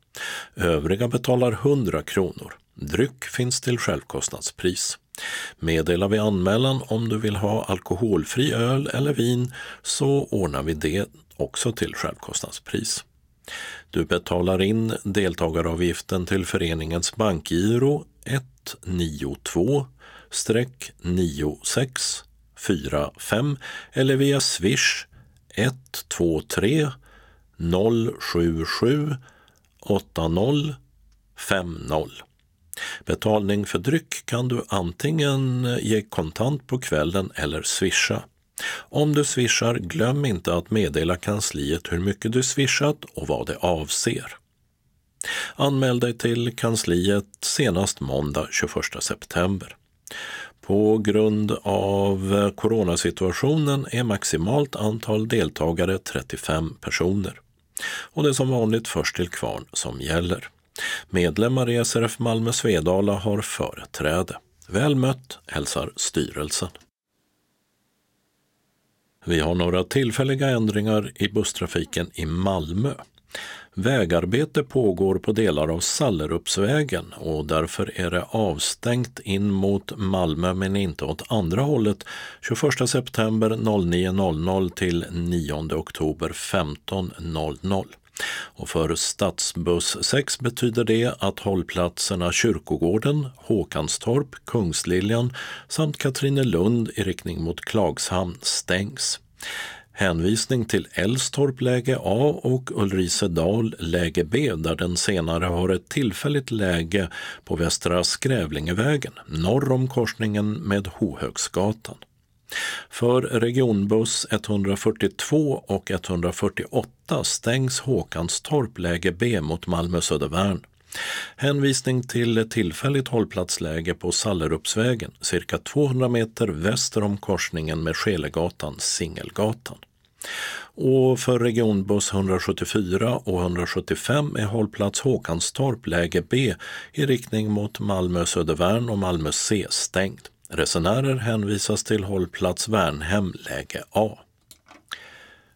Speaker 1: Övriga betalar 100 kronor. Dryck finns till självkostnadspris. Meddela vid anmälan om du vill ha alkoholfri öl eller vin så ordnar vi det också till självkostnadspris. Du betalar in deltagaravgiften till föreningens bankgiro 192 9645 eller via swish 123 077 8050. Betalning för dryck kan du antingen ge kontant på kvällen eller swisha. Om du swishar, glöm inte att meddela kansliet hur mycket du swishat och vad det avser. Anmäl dig till kansliet senast måndag 21 september. På grund av coronasituationen är maximalt antal deltagare 35 personer. Och det är som vanligt först till kvarn som gäller. Medlemmar i SRF Malmö Svedala har företräde. Väl mött hälsar styrelsen. Vi har några tillfälliga ändringar i busstrafiken i Malmö. Vägarbete pågår på delar av Sallerupsvägen och därför är det avstängt in mot Malmö men inte åt andra hållet 21 september 09.00 till 9 oktober 15.00. Och för stadsbuss 6 betyder det att hållplatserna Kyrkogården, Håkanstorp, Kungsliljan samt Katrinelund i riktning mot Klagshamn stängs. Hänvisning till Älvstorp läge A och Ulricedal läge B där den senare har ett tillfälligt läge på Västra Skrävlingevägen norr om korsningen med Hohögsgatan. För regionbuss 142 och 148 stängs Håkanstorp läge B mot Malmö Södervärn. Hänvisning till tillfälligt hållplatsläge på Sallerupsvägen cirka 200 meter väster om korsningen med Skelegatan, Singelgatan. Och för regionbuss 174 och 175 är hållplats Håkanstorp läge B i riktning mot Malmö Södervärn och Malmö C stängd. Resenärer hänvisas till hållplats Värnhem läge A.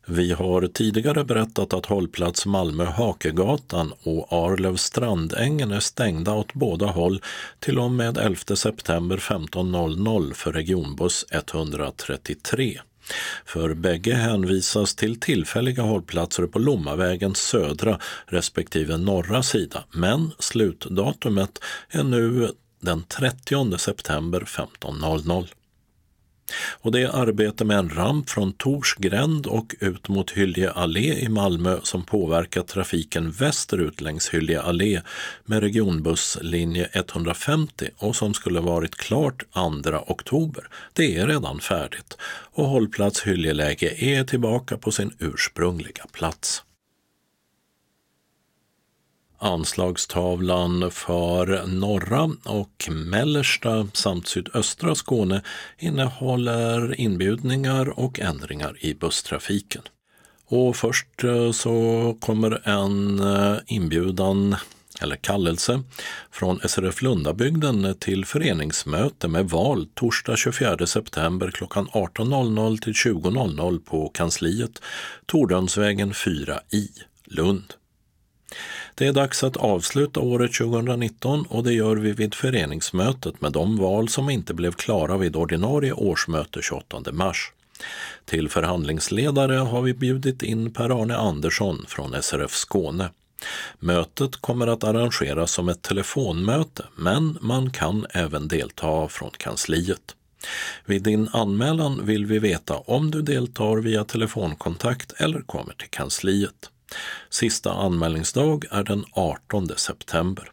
Speaker 1: Vi har tidigare berättat att hållplats Malmö Hakegatan och Arlöv Strandängen är stängda åt båda håll till och med 11 september 15.00 för regionbuss 133. För bägge hänvisas till tillfälliga hållplatser på Lommavägens södra respektive norra sida, men slutdatumet är nu den 30 september 15.00. Och det är arbete med en ramp från Torsgränd och ut mot Hylje allé i Malmö som påverkar trafiken västerut längs Hylje allé med regionbusslinje 150 och som skulle varit klart 2 oktober. Det är redan färdigt och hållplats Hyljeläge är tillbaka på sin ursprungliga plats. Anslagstavlan för norra och mellersta samt sydöstra Skåne innehåller inbjudningar och ändringar i busstrafiken. Och först eh, så kommer en eh, inbjudan eller kallelse från SRF Lundabygden till föreningsmöte med val torsdag 24 september klockan 18.00 till 20.00 på kansliet Tordönsvägen 4 i Lund. Det är dags att avsluta året 2019 och det gör vi vid föreningsmötet med de val som inte blev klara vid ordinarie årsmöte 28 mars. Till förhandlingsledare har vi bjudit in Per-Arne Andersson från SRF Skåne. Mötet kommer att arrangeras som ett telefonmöte men man kan även delta från kansliet. Vid din anmälan vill vi veta om du deltar via telefonkontakt eller kommer till kansliet. Sista anmälningsdag är den 18 september.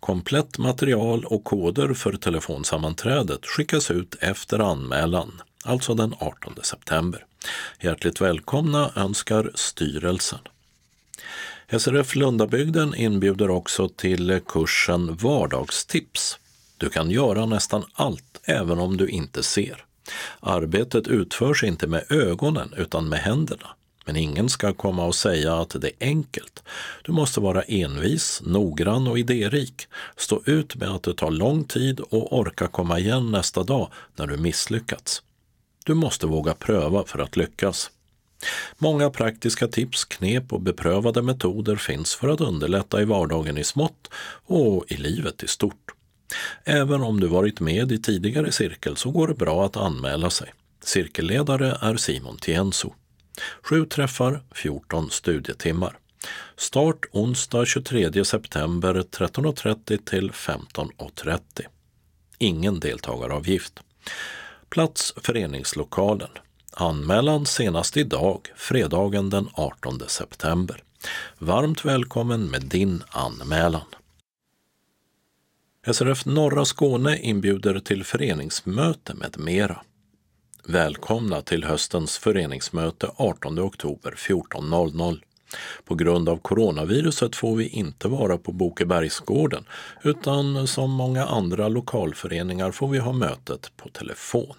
Speaker 1: Komplett material och koder för telefonsammanträdet skickas ut efter anmälan, alltså den 18 september. Hjärtligt välkomna önskar styrelsen. SRF Lundabygden inbjuder också till kursen Vardagstips. Du kan göra nästan allt även om du inte ser. Arbetet utförs inte med ögonen utan med händerna. Men ingen ska komma och säga att det är enkelt. Du måste vara envis, noggrann och idérik. Stå ut med att det tar lång tid och orka komma igen nästa dag när du misslyckats. Du måste våga pröva för att lyckas. Många praktiska tips, knep och beprövade metoder finns för att underlätta i vardagen i smått och i livet i stort. Även om du varit med i tidigare cirkel så går det bra att anmäla sig. Cirkelledare är Simon Tienso. Sju träffar, 14 studietimmar. Start onsdag 23 september 13.30 till 15.30. Ingen deltagaravgift. Plats föreningslokalen. Anmälan senast idag, fredagen den 18 september. Varmt välkommen med din anmälan. SRF Norra Skåne inbjuder till föreningsmöte med mera. Välkomna till höstens föreningsmöte 18 oktober 14.00. På grund av coronaviruset får vi inte vara på Bokebergsgården utan som många andra lokalföreningar får vi ha mötet på telefon.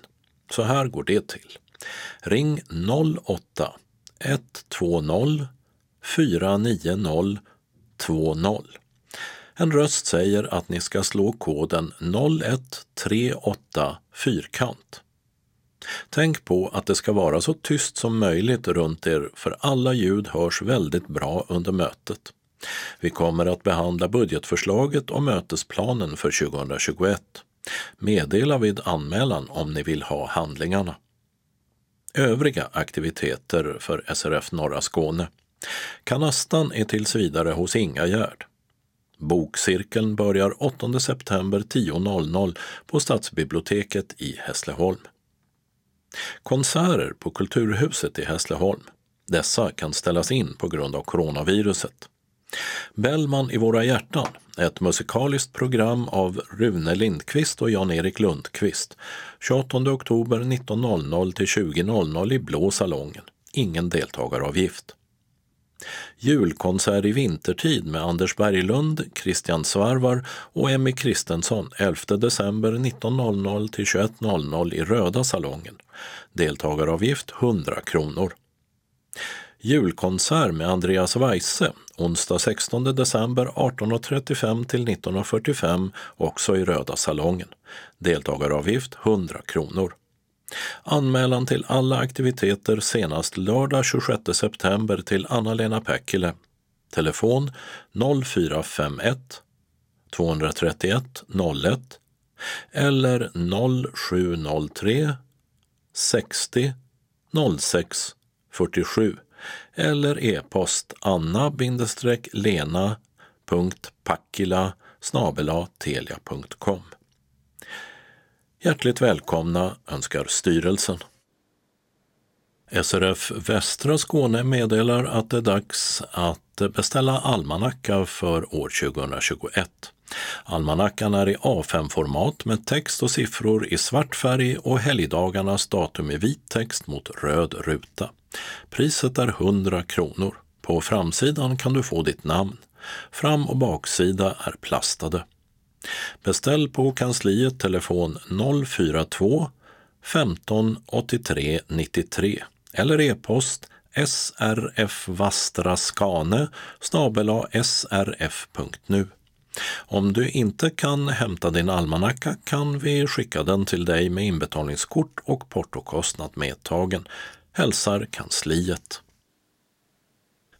Speaker 1: Så här går det till. Ring 08 120 490 20. En röst säger att ni ska slå koden 0138 fyrkant. Tänk på att det ska vara så tyst som möjligt runt er för alla ljud hörs väldigt bra under mötet. Vi kommer att behandla budgetförslaget och mötesplanen för 2021. Meddela vid anmälan om ni vill ha handlingarna. Övriga aktiviteter för SRF Norra Skåne. Kanastan är tills vidare hos Inga Gärd. Bokcirkeln börjar 8 september 10.00 på Stadsbiblioteket i Hässleholm. Konserter på Kulturhuset i Hässleholm. Dessa kan ställas in på grund av coronaviruset. Bellman i våra hjärtan, ett musikaliskt program av Rune Lindqvist och Jan-Erik Lundqvist. 28 oktober 19.00 till 20.00 i Blå salongen. Ingen deltagaravgift. Julkonsert i vintertid med Anders Berglund, Christian Svarvar och Emmy Kristensson 11 december 19.00 till 21.00 i Röda salongen. Deltagaravgift 100 kronor. Julkonsert med Andreas Weise onsdag 16 december 18.35 till 19.45 också i Röda salongen. Deltagaravgift 100 kronor. Anmälan till alla aktiviteter senast lördag 26 september till Anna-Lena Päckele. Telefon 0451 231 01 eller 0703 60 06 47 eller e-post anna-lena.packila telia.com. Hjärtligt välkomna önskar styrelsen. SRF Västra Skåne meddelar att det är dags att beställa almanacka för år 2021. Almanackan är i A5-format med text och siffror i svart färg och helgdagarnas datum i vit text mot röd ruta. Priset är 100 kronor. På framsidan kan du få ditt namn. Fram och baksida är plastade. Beställ på kansliet telefon 042 15 83 93 eller e-post srfvastraskane srf.nu. Om du inte kan hämta din almanacka kan vi skicka den till dig med inbetalningskort och portokostnad medtagen. Hälsar kansliet.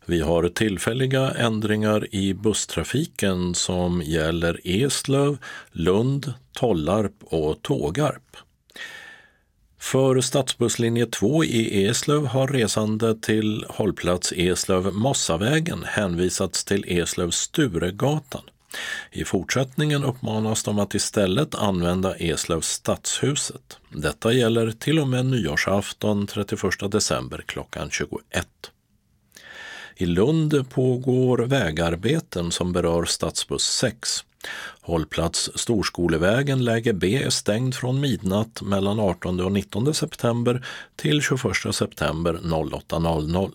Speaker 1: Vi har tillfälliga ändringar i busstrafiken som gäller Eslöv, Lund, Tollarp och Tågarp. För stadsbusslinje 2 i Eslöv har resande till hållplats Eslöv-Mossavägen hänvisats till Eslöv-Sturegatan. I fortsättningen uppmanas de att istället använda Eslövs stadshuset. Detta gäller till och med nyårsafton 31 december klockan 21. I Lund pågår vägarbeten som berör stadsbuss 6. Hållplats Storskolevägen läge B är stängd från midnatt mellan 18 och 19 september till 21 september 08.00.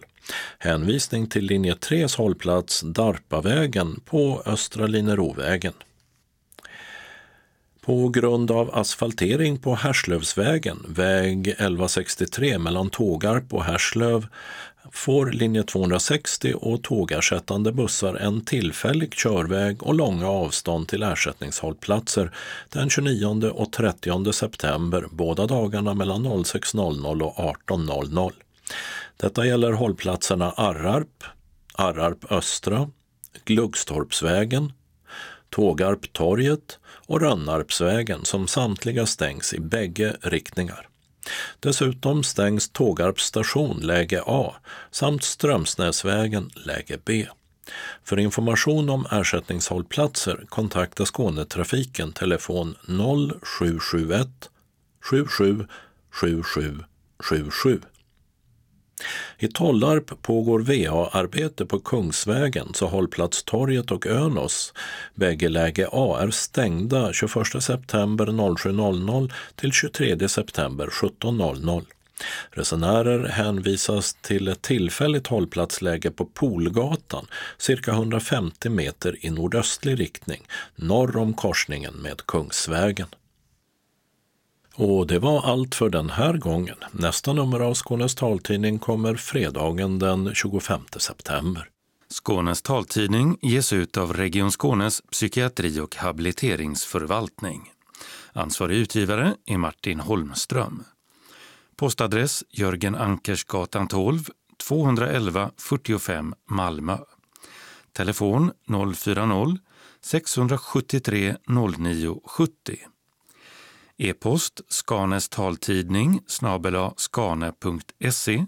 Speaker 1: Hänvisning till linje 3s hållplats Darpavägen på Östra Linerovägen. På grund av asfaltering på Härslövsvägen, väg 1163 mellan Tågarp och Härslöv, får linje 260 och tågersättande bussar en tillfällig körväg och långa avstånd till ersättningshållplatser den 29 och 30 september, båda dagarna mellan 06.00 och 18.00. Detta gäller hållplatserna Arrarp, Arrarp Östra, Glugstorpsvägen, Tågarptorget och Rönnarpsvägen som samtliga stängs i bägge riktningar. Dessutom stängs Tågarps station läge A samt Strömsnäsvägen läge B. För information om ersättningshållplatser kontakta Skånetrafiken telefon 0771 77 77 77. I Tollarp pågår VA-arbete på Kungsvägen så hållplatstorget och Önos, bägge läge A, är stängda 21 september 07.00 till 23 september 17.00. Resenärer hänvisas till ett tillfälligt hållplatsläge på Polgatan, cirka 150 meter i nordöstlig riktning, norr om korsningen med Kungsvägen. Och det var allt för den här gången. Nästa nummer av Skånes taltidning kommer fredagen den 25 september.
Speaker 13: Skånes taltidning ges ut av Region Skånes psykiatri och habiliteringsförvaltning. Ansvarig utgivare är Martin Holmström. Postadress Jörgen Ankersgatan 12, 211 45 Malmö. Telefon 040-673 09 70. E-post Skanes taltidning snabela skane.se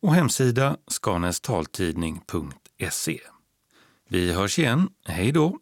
Speaker 13: och hemsida skanestaltidning.se. Vi hörs igen. Hej då!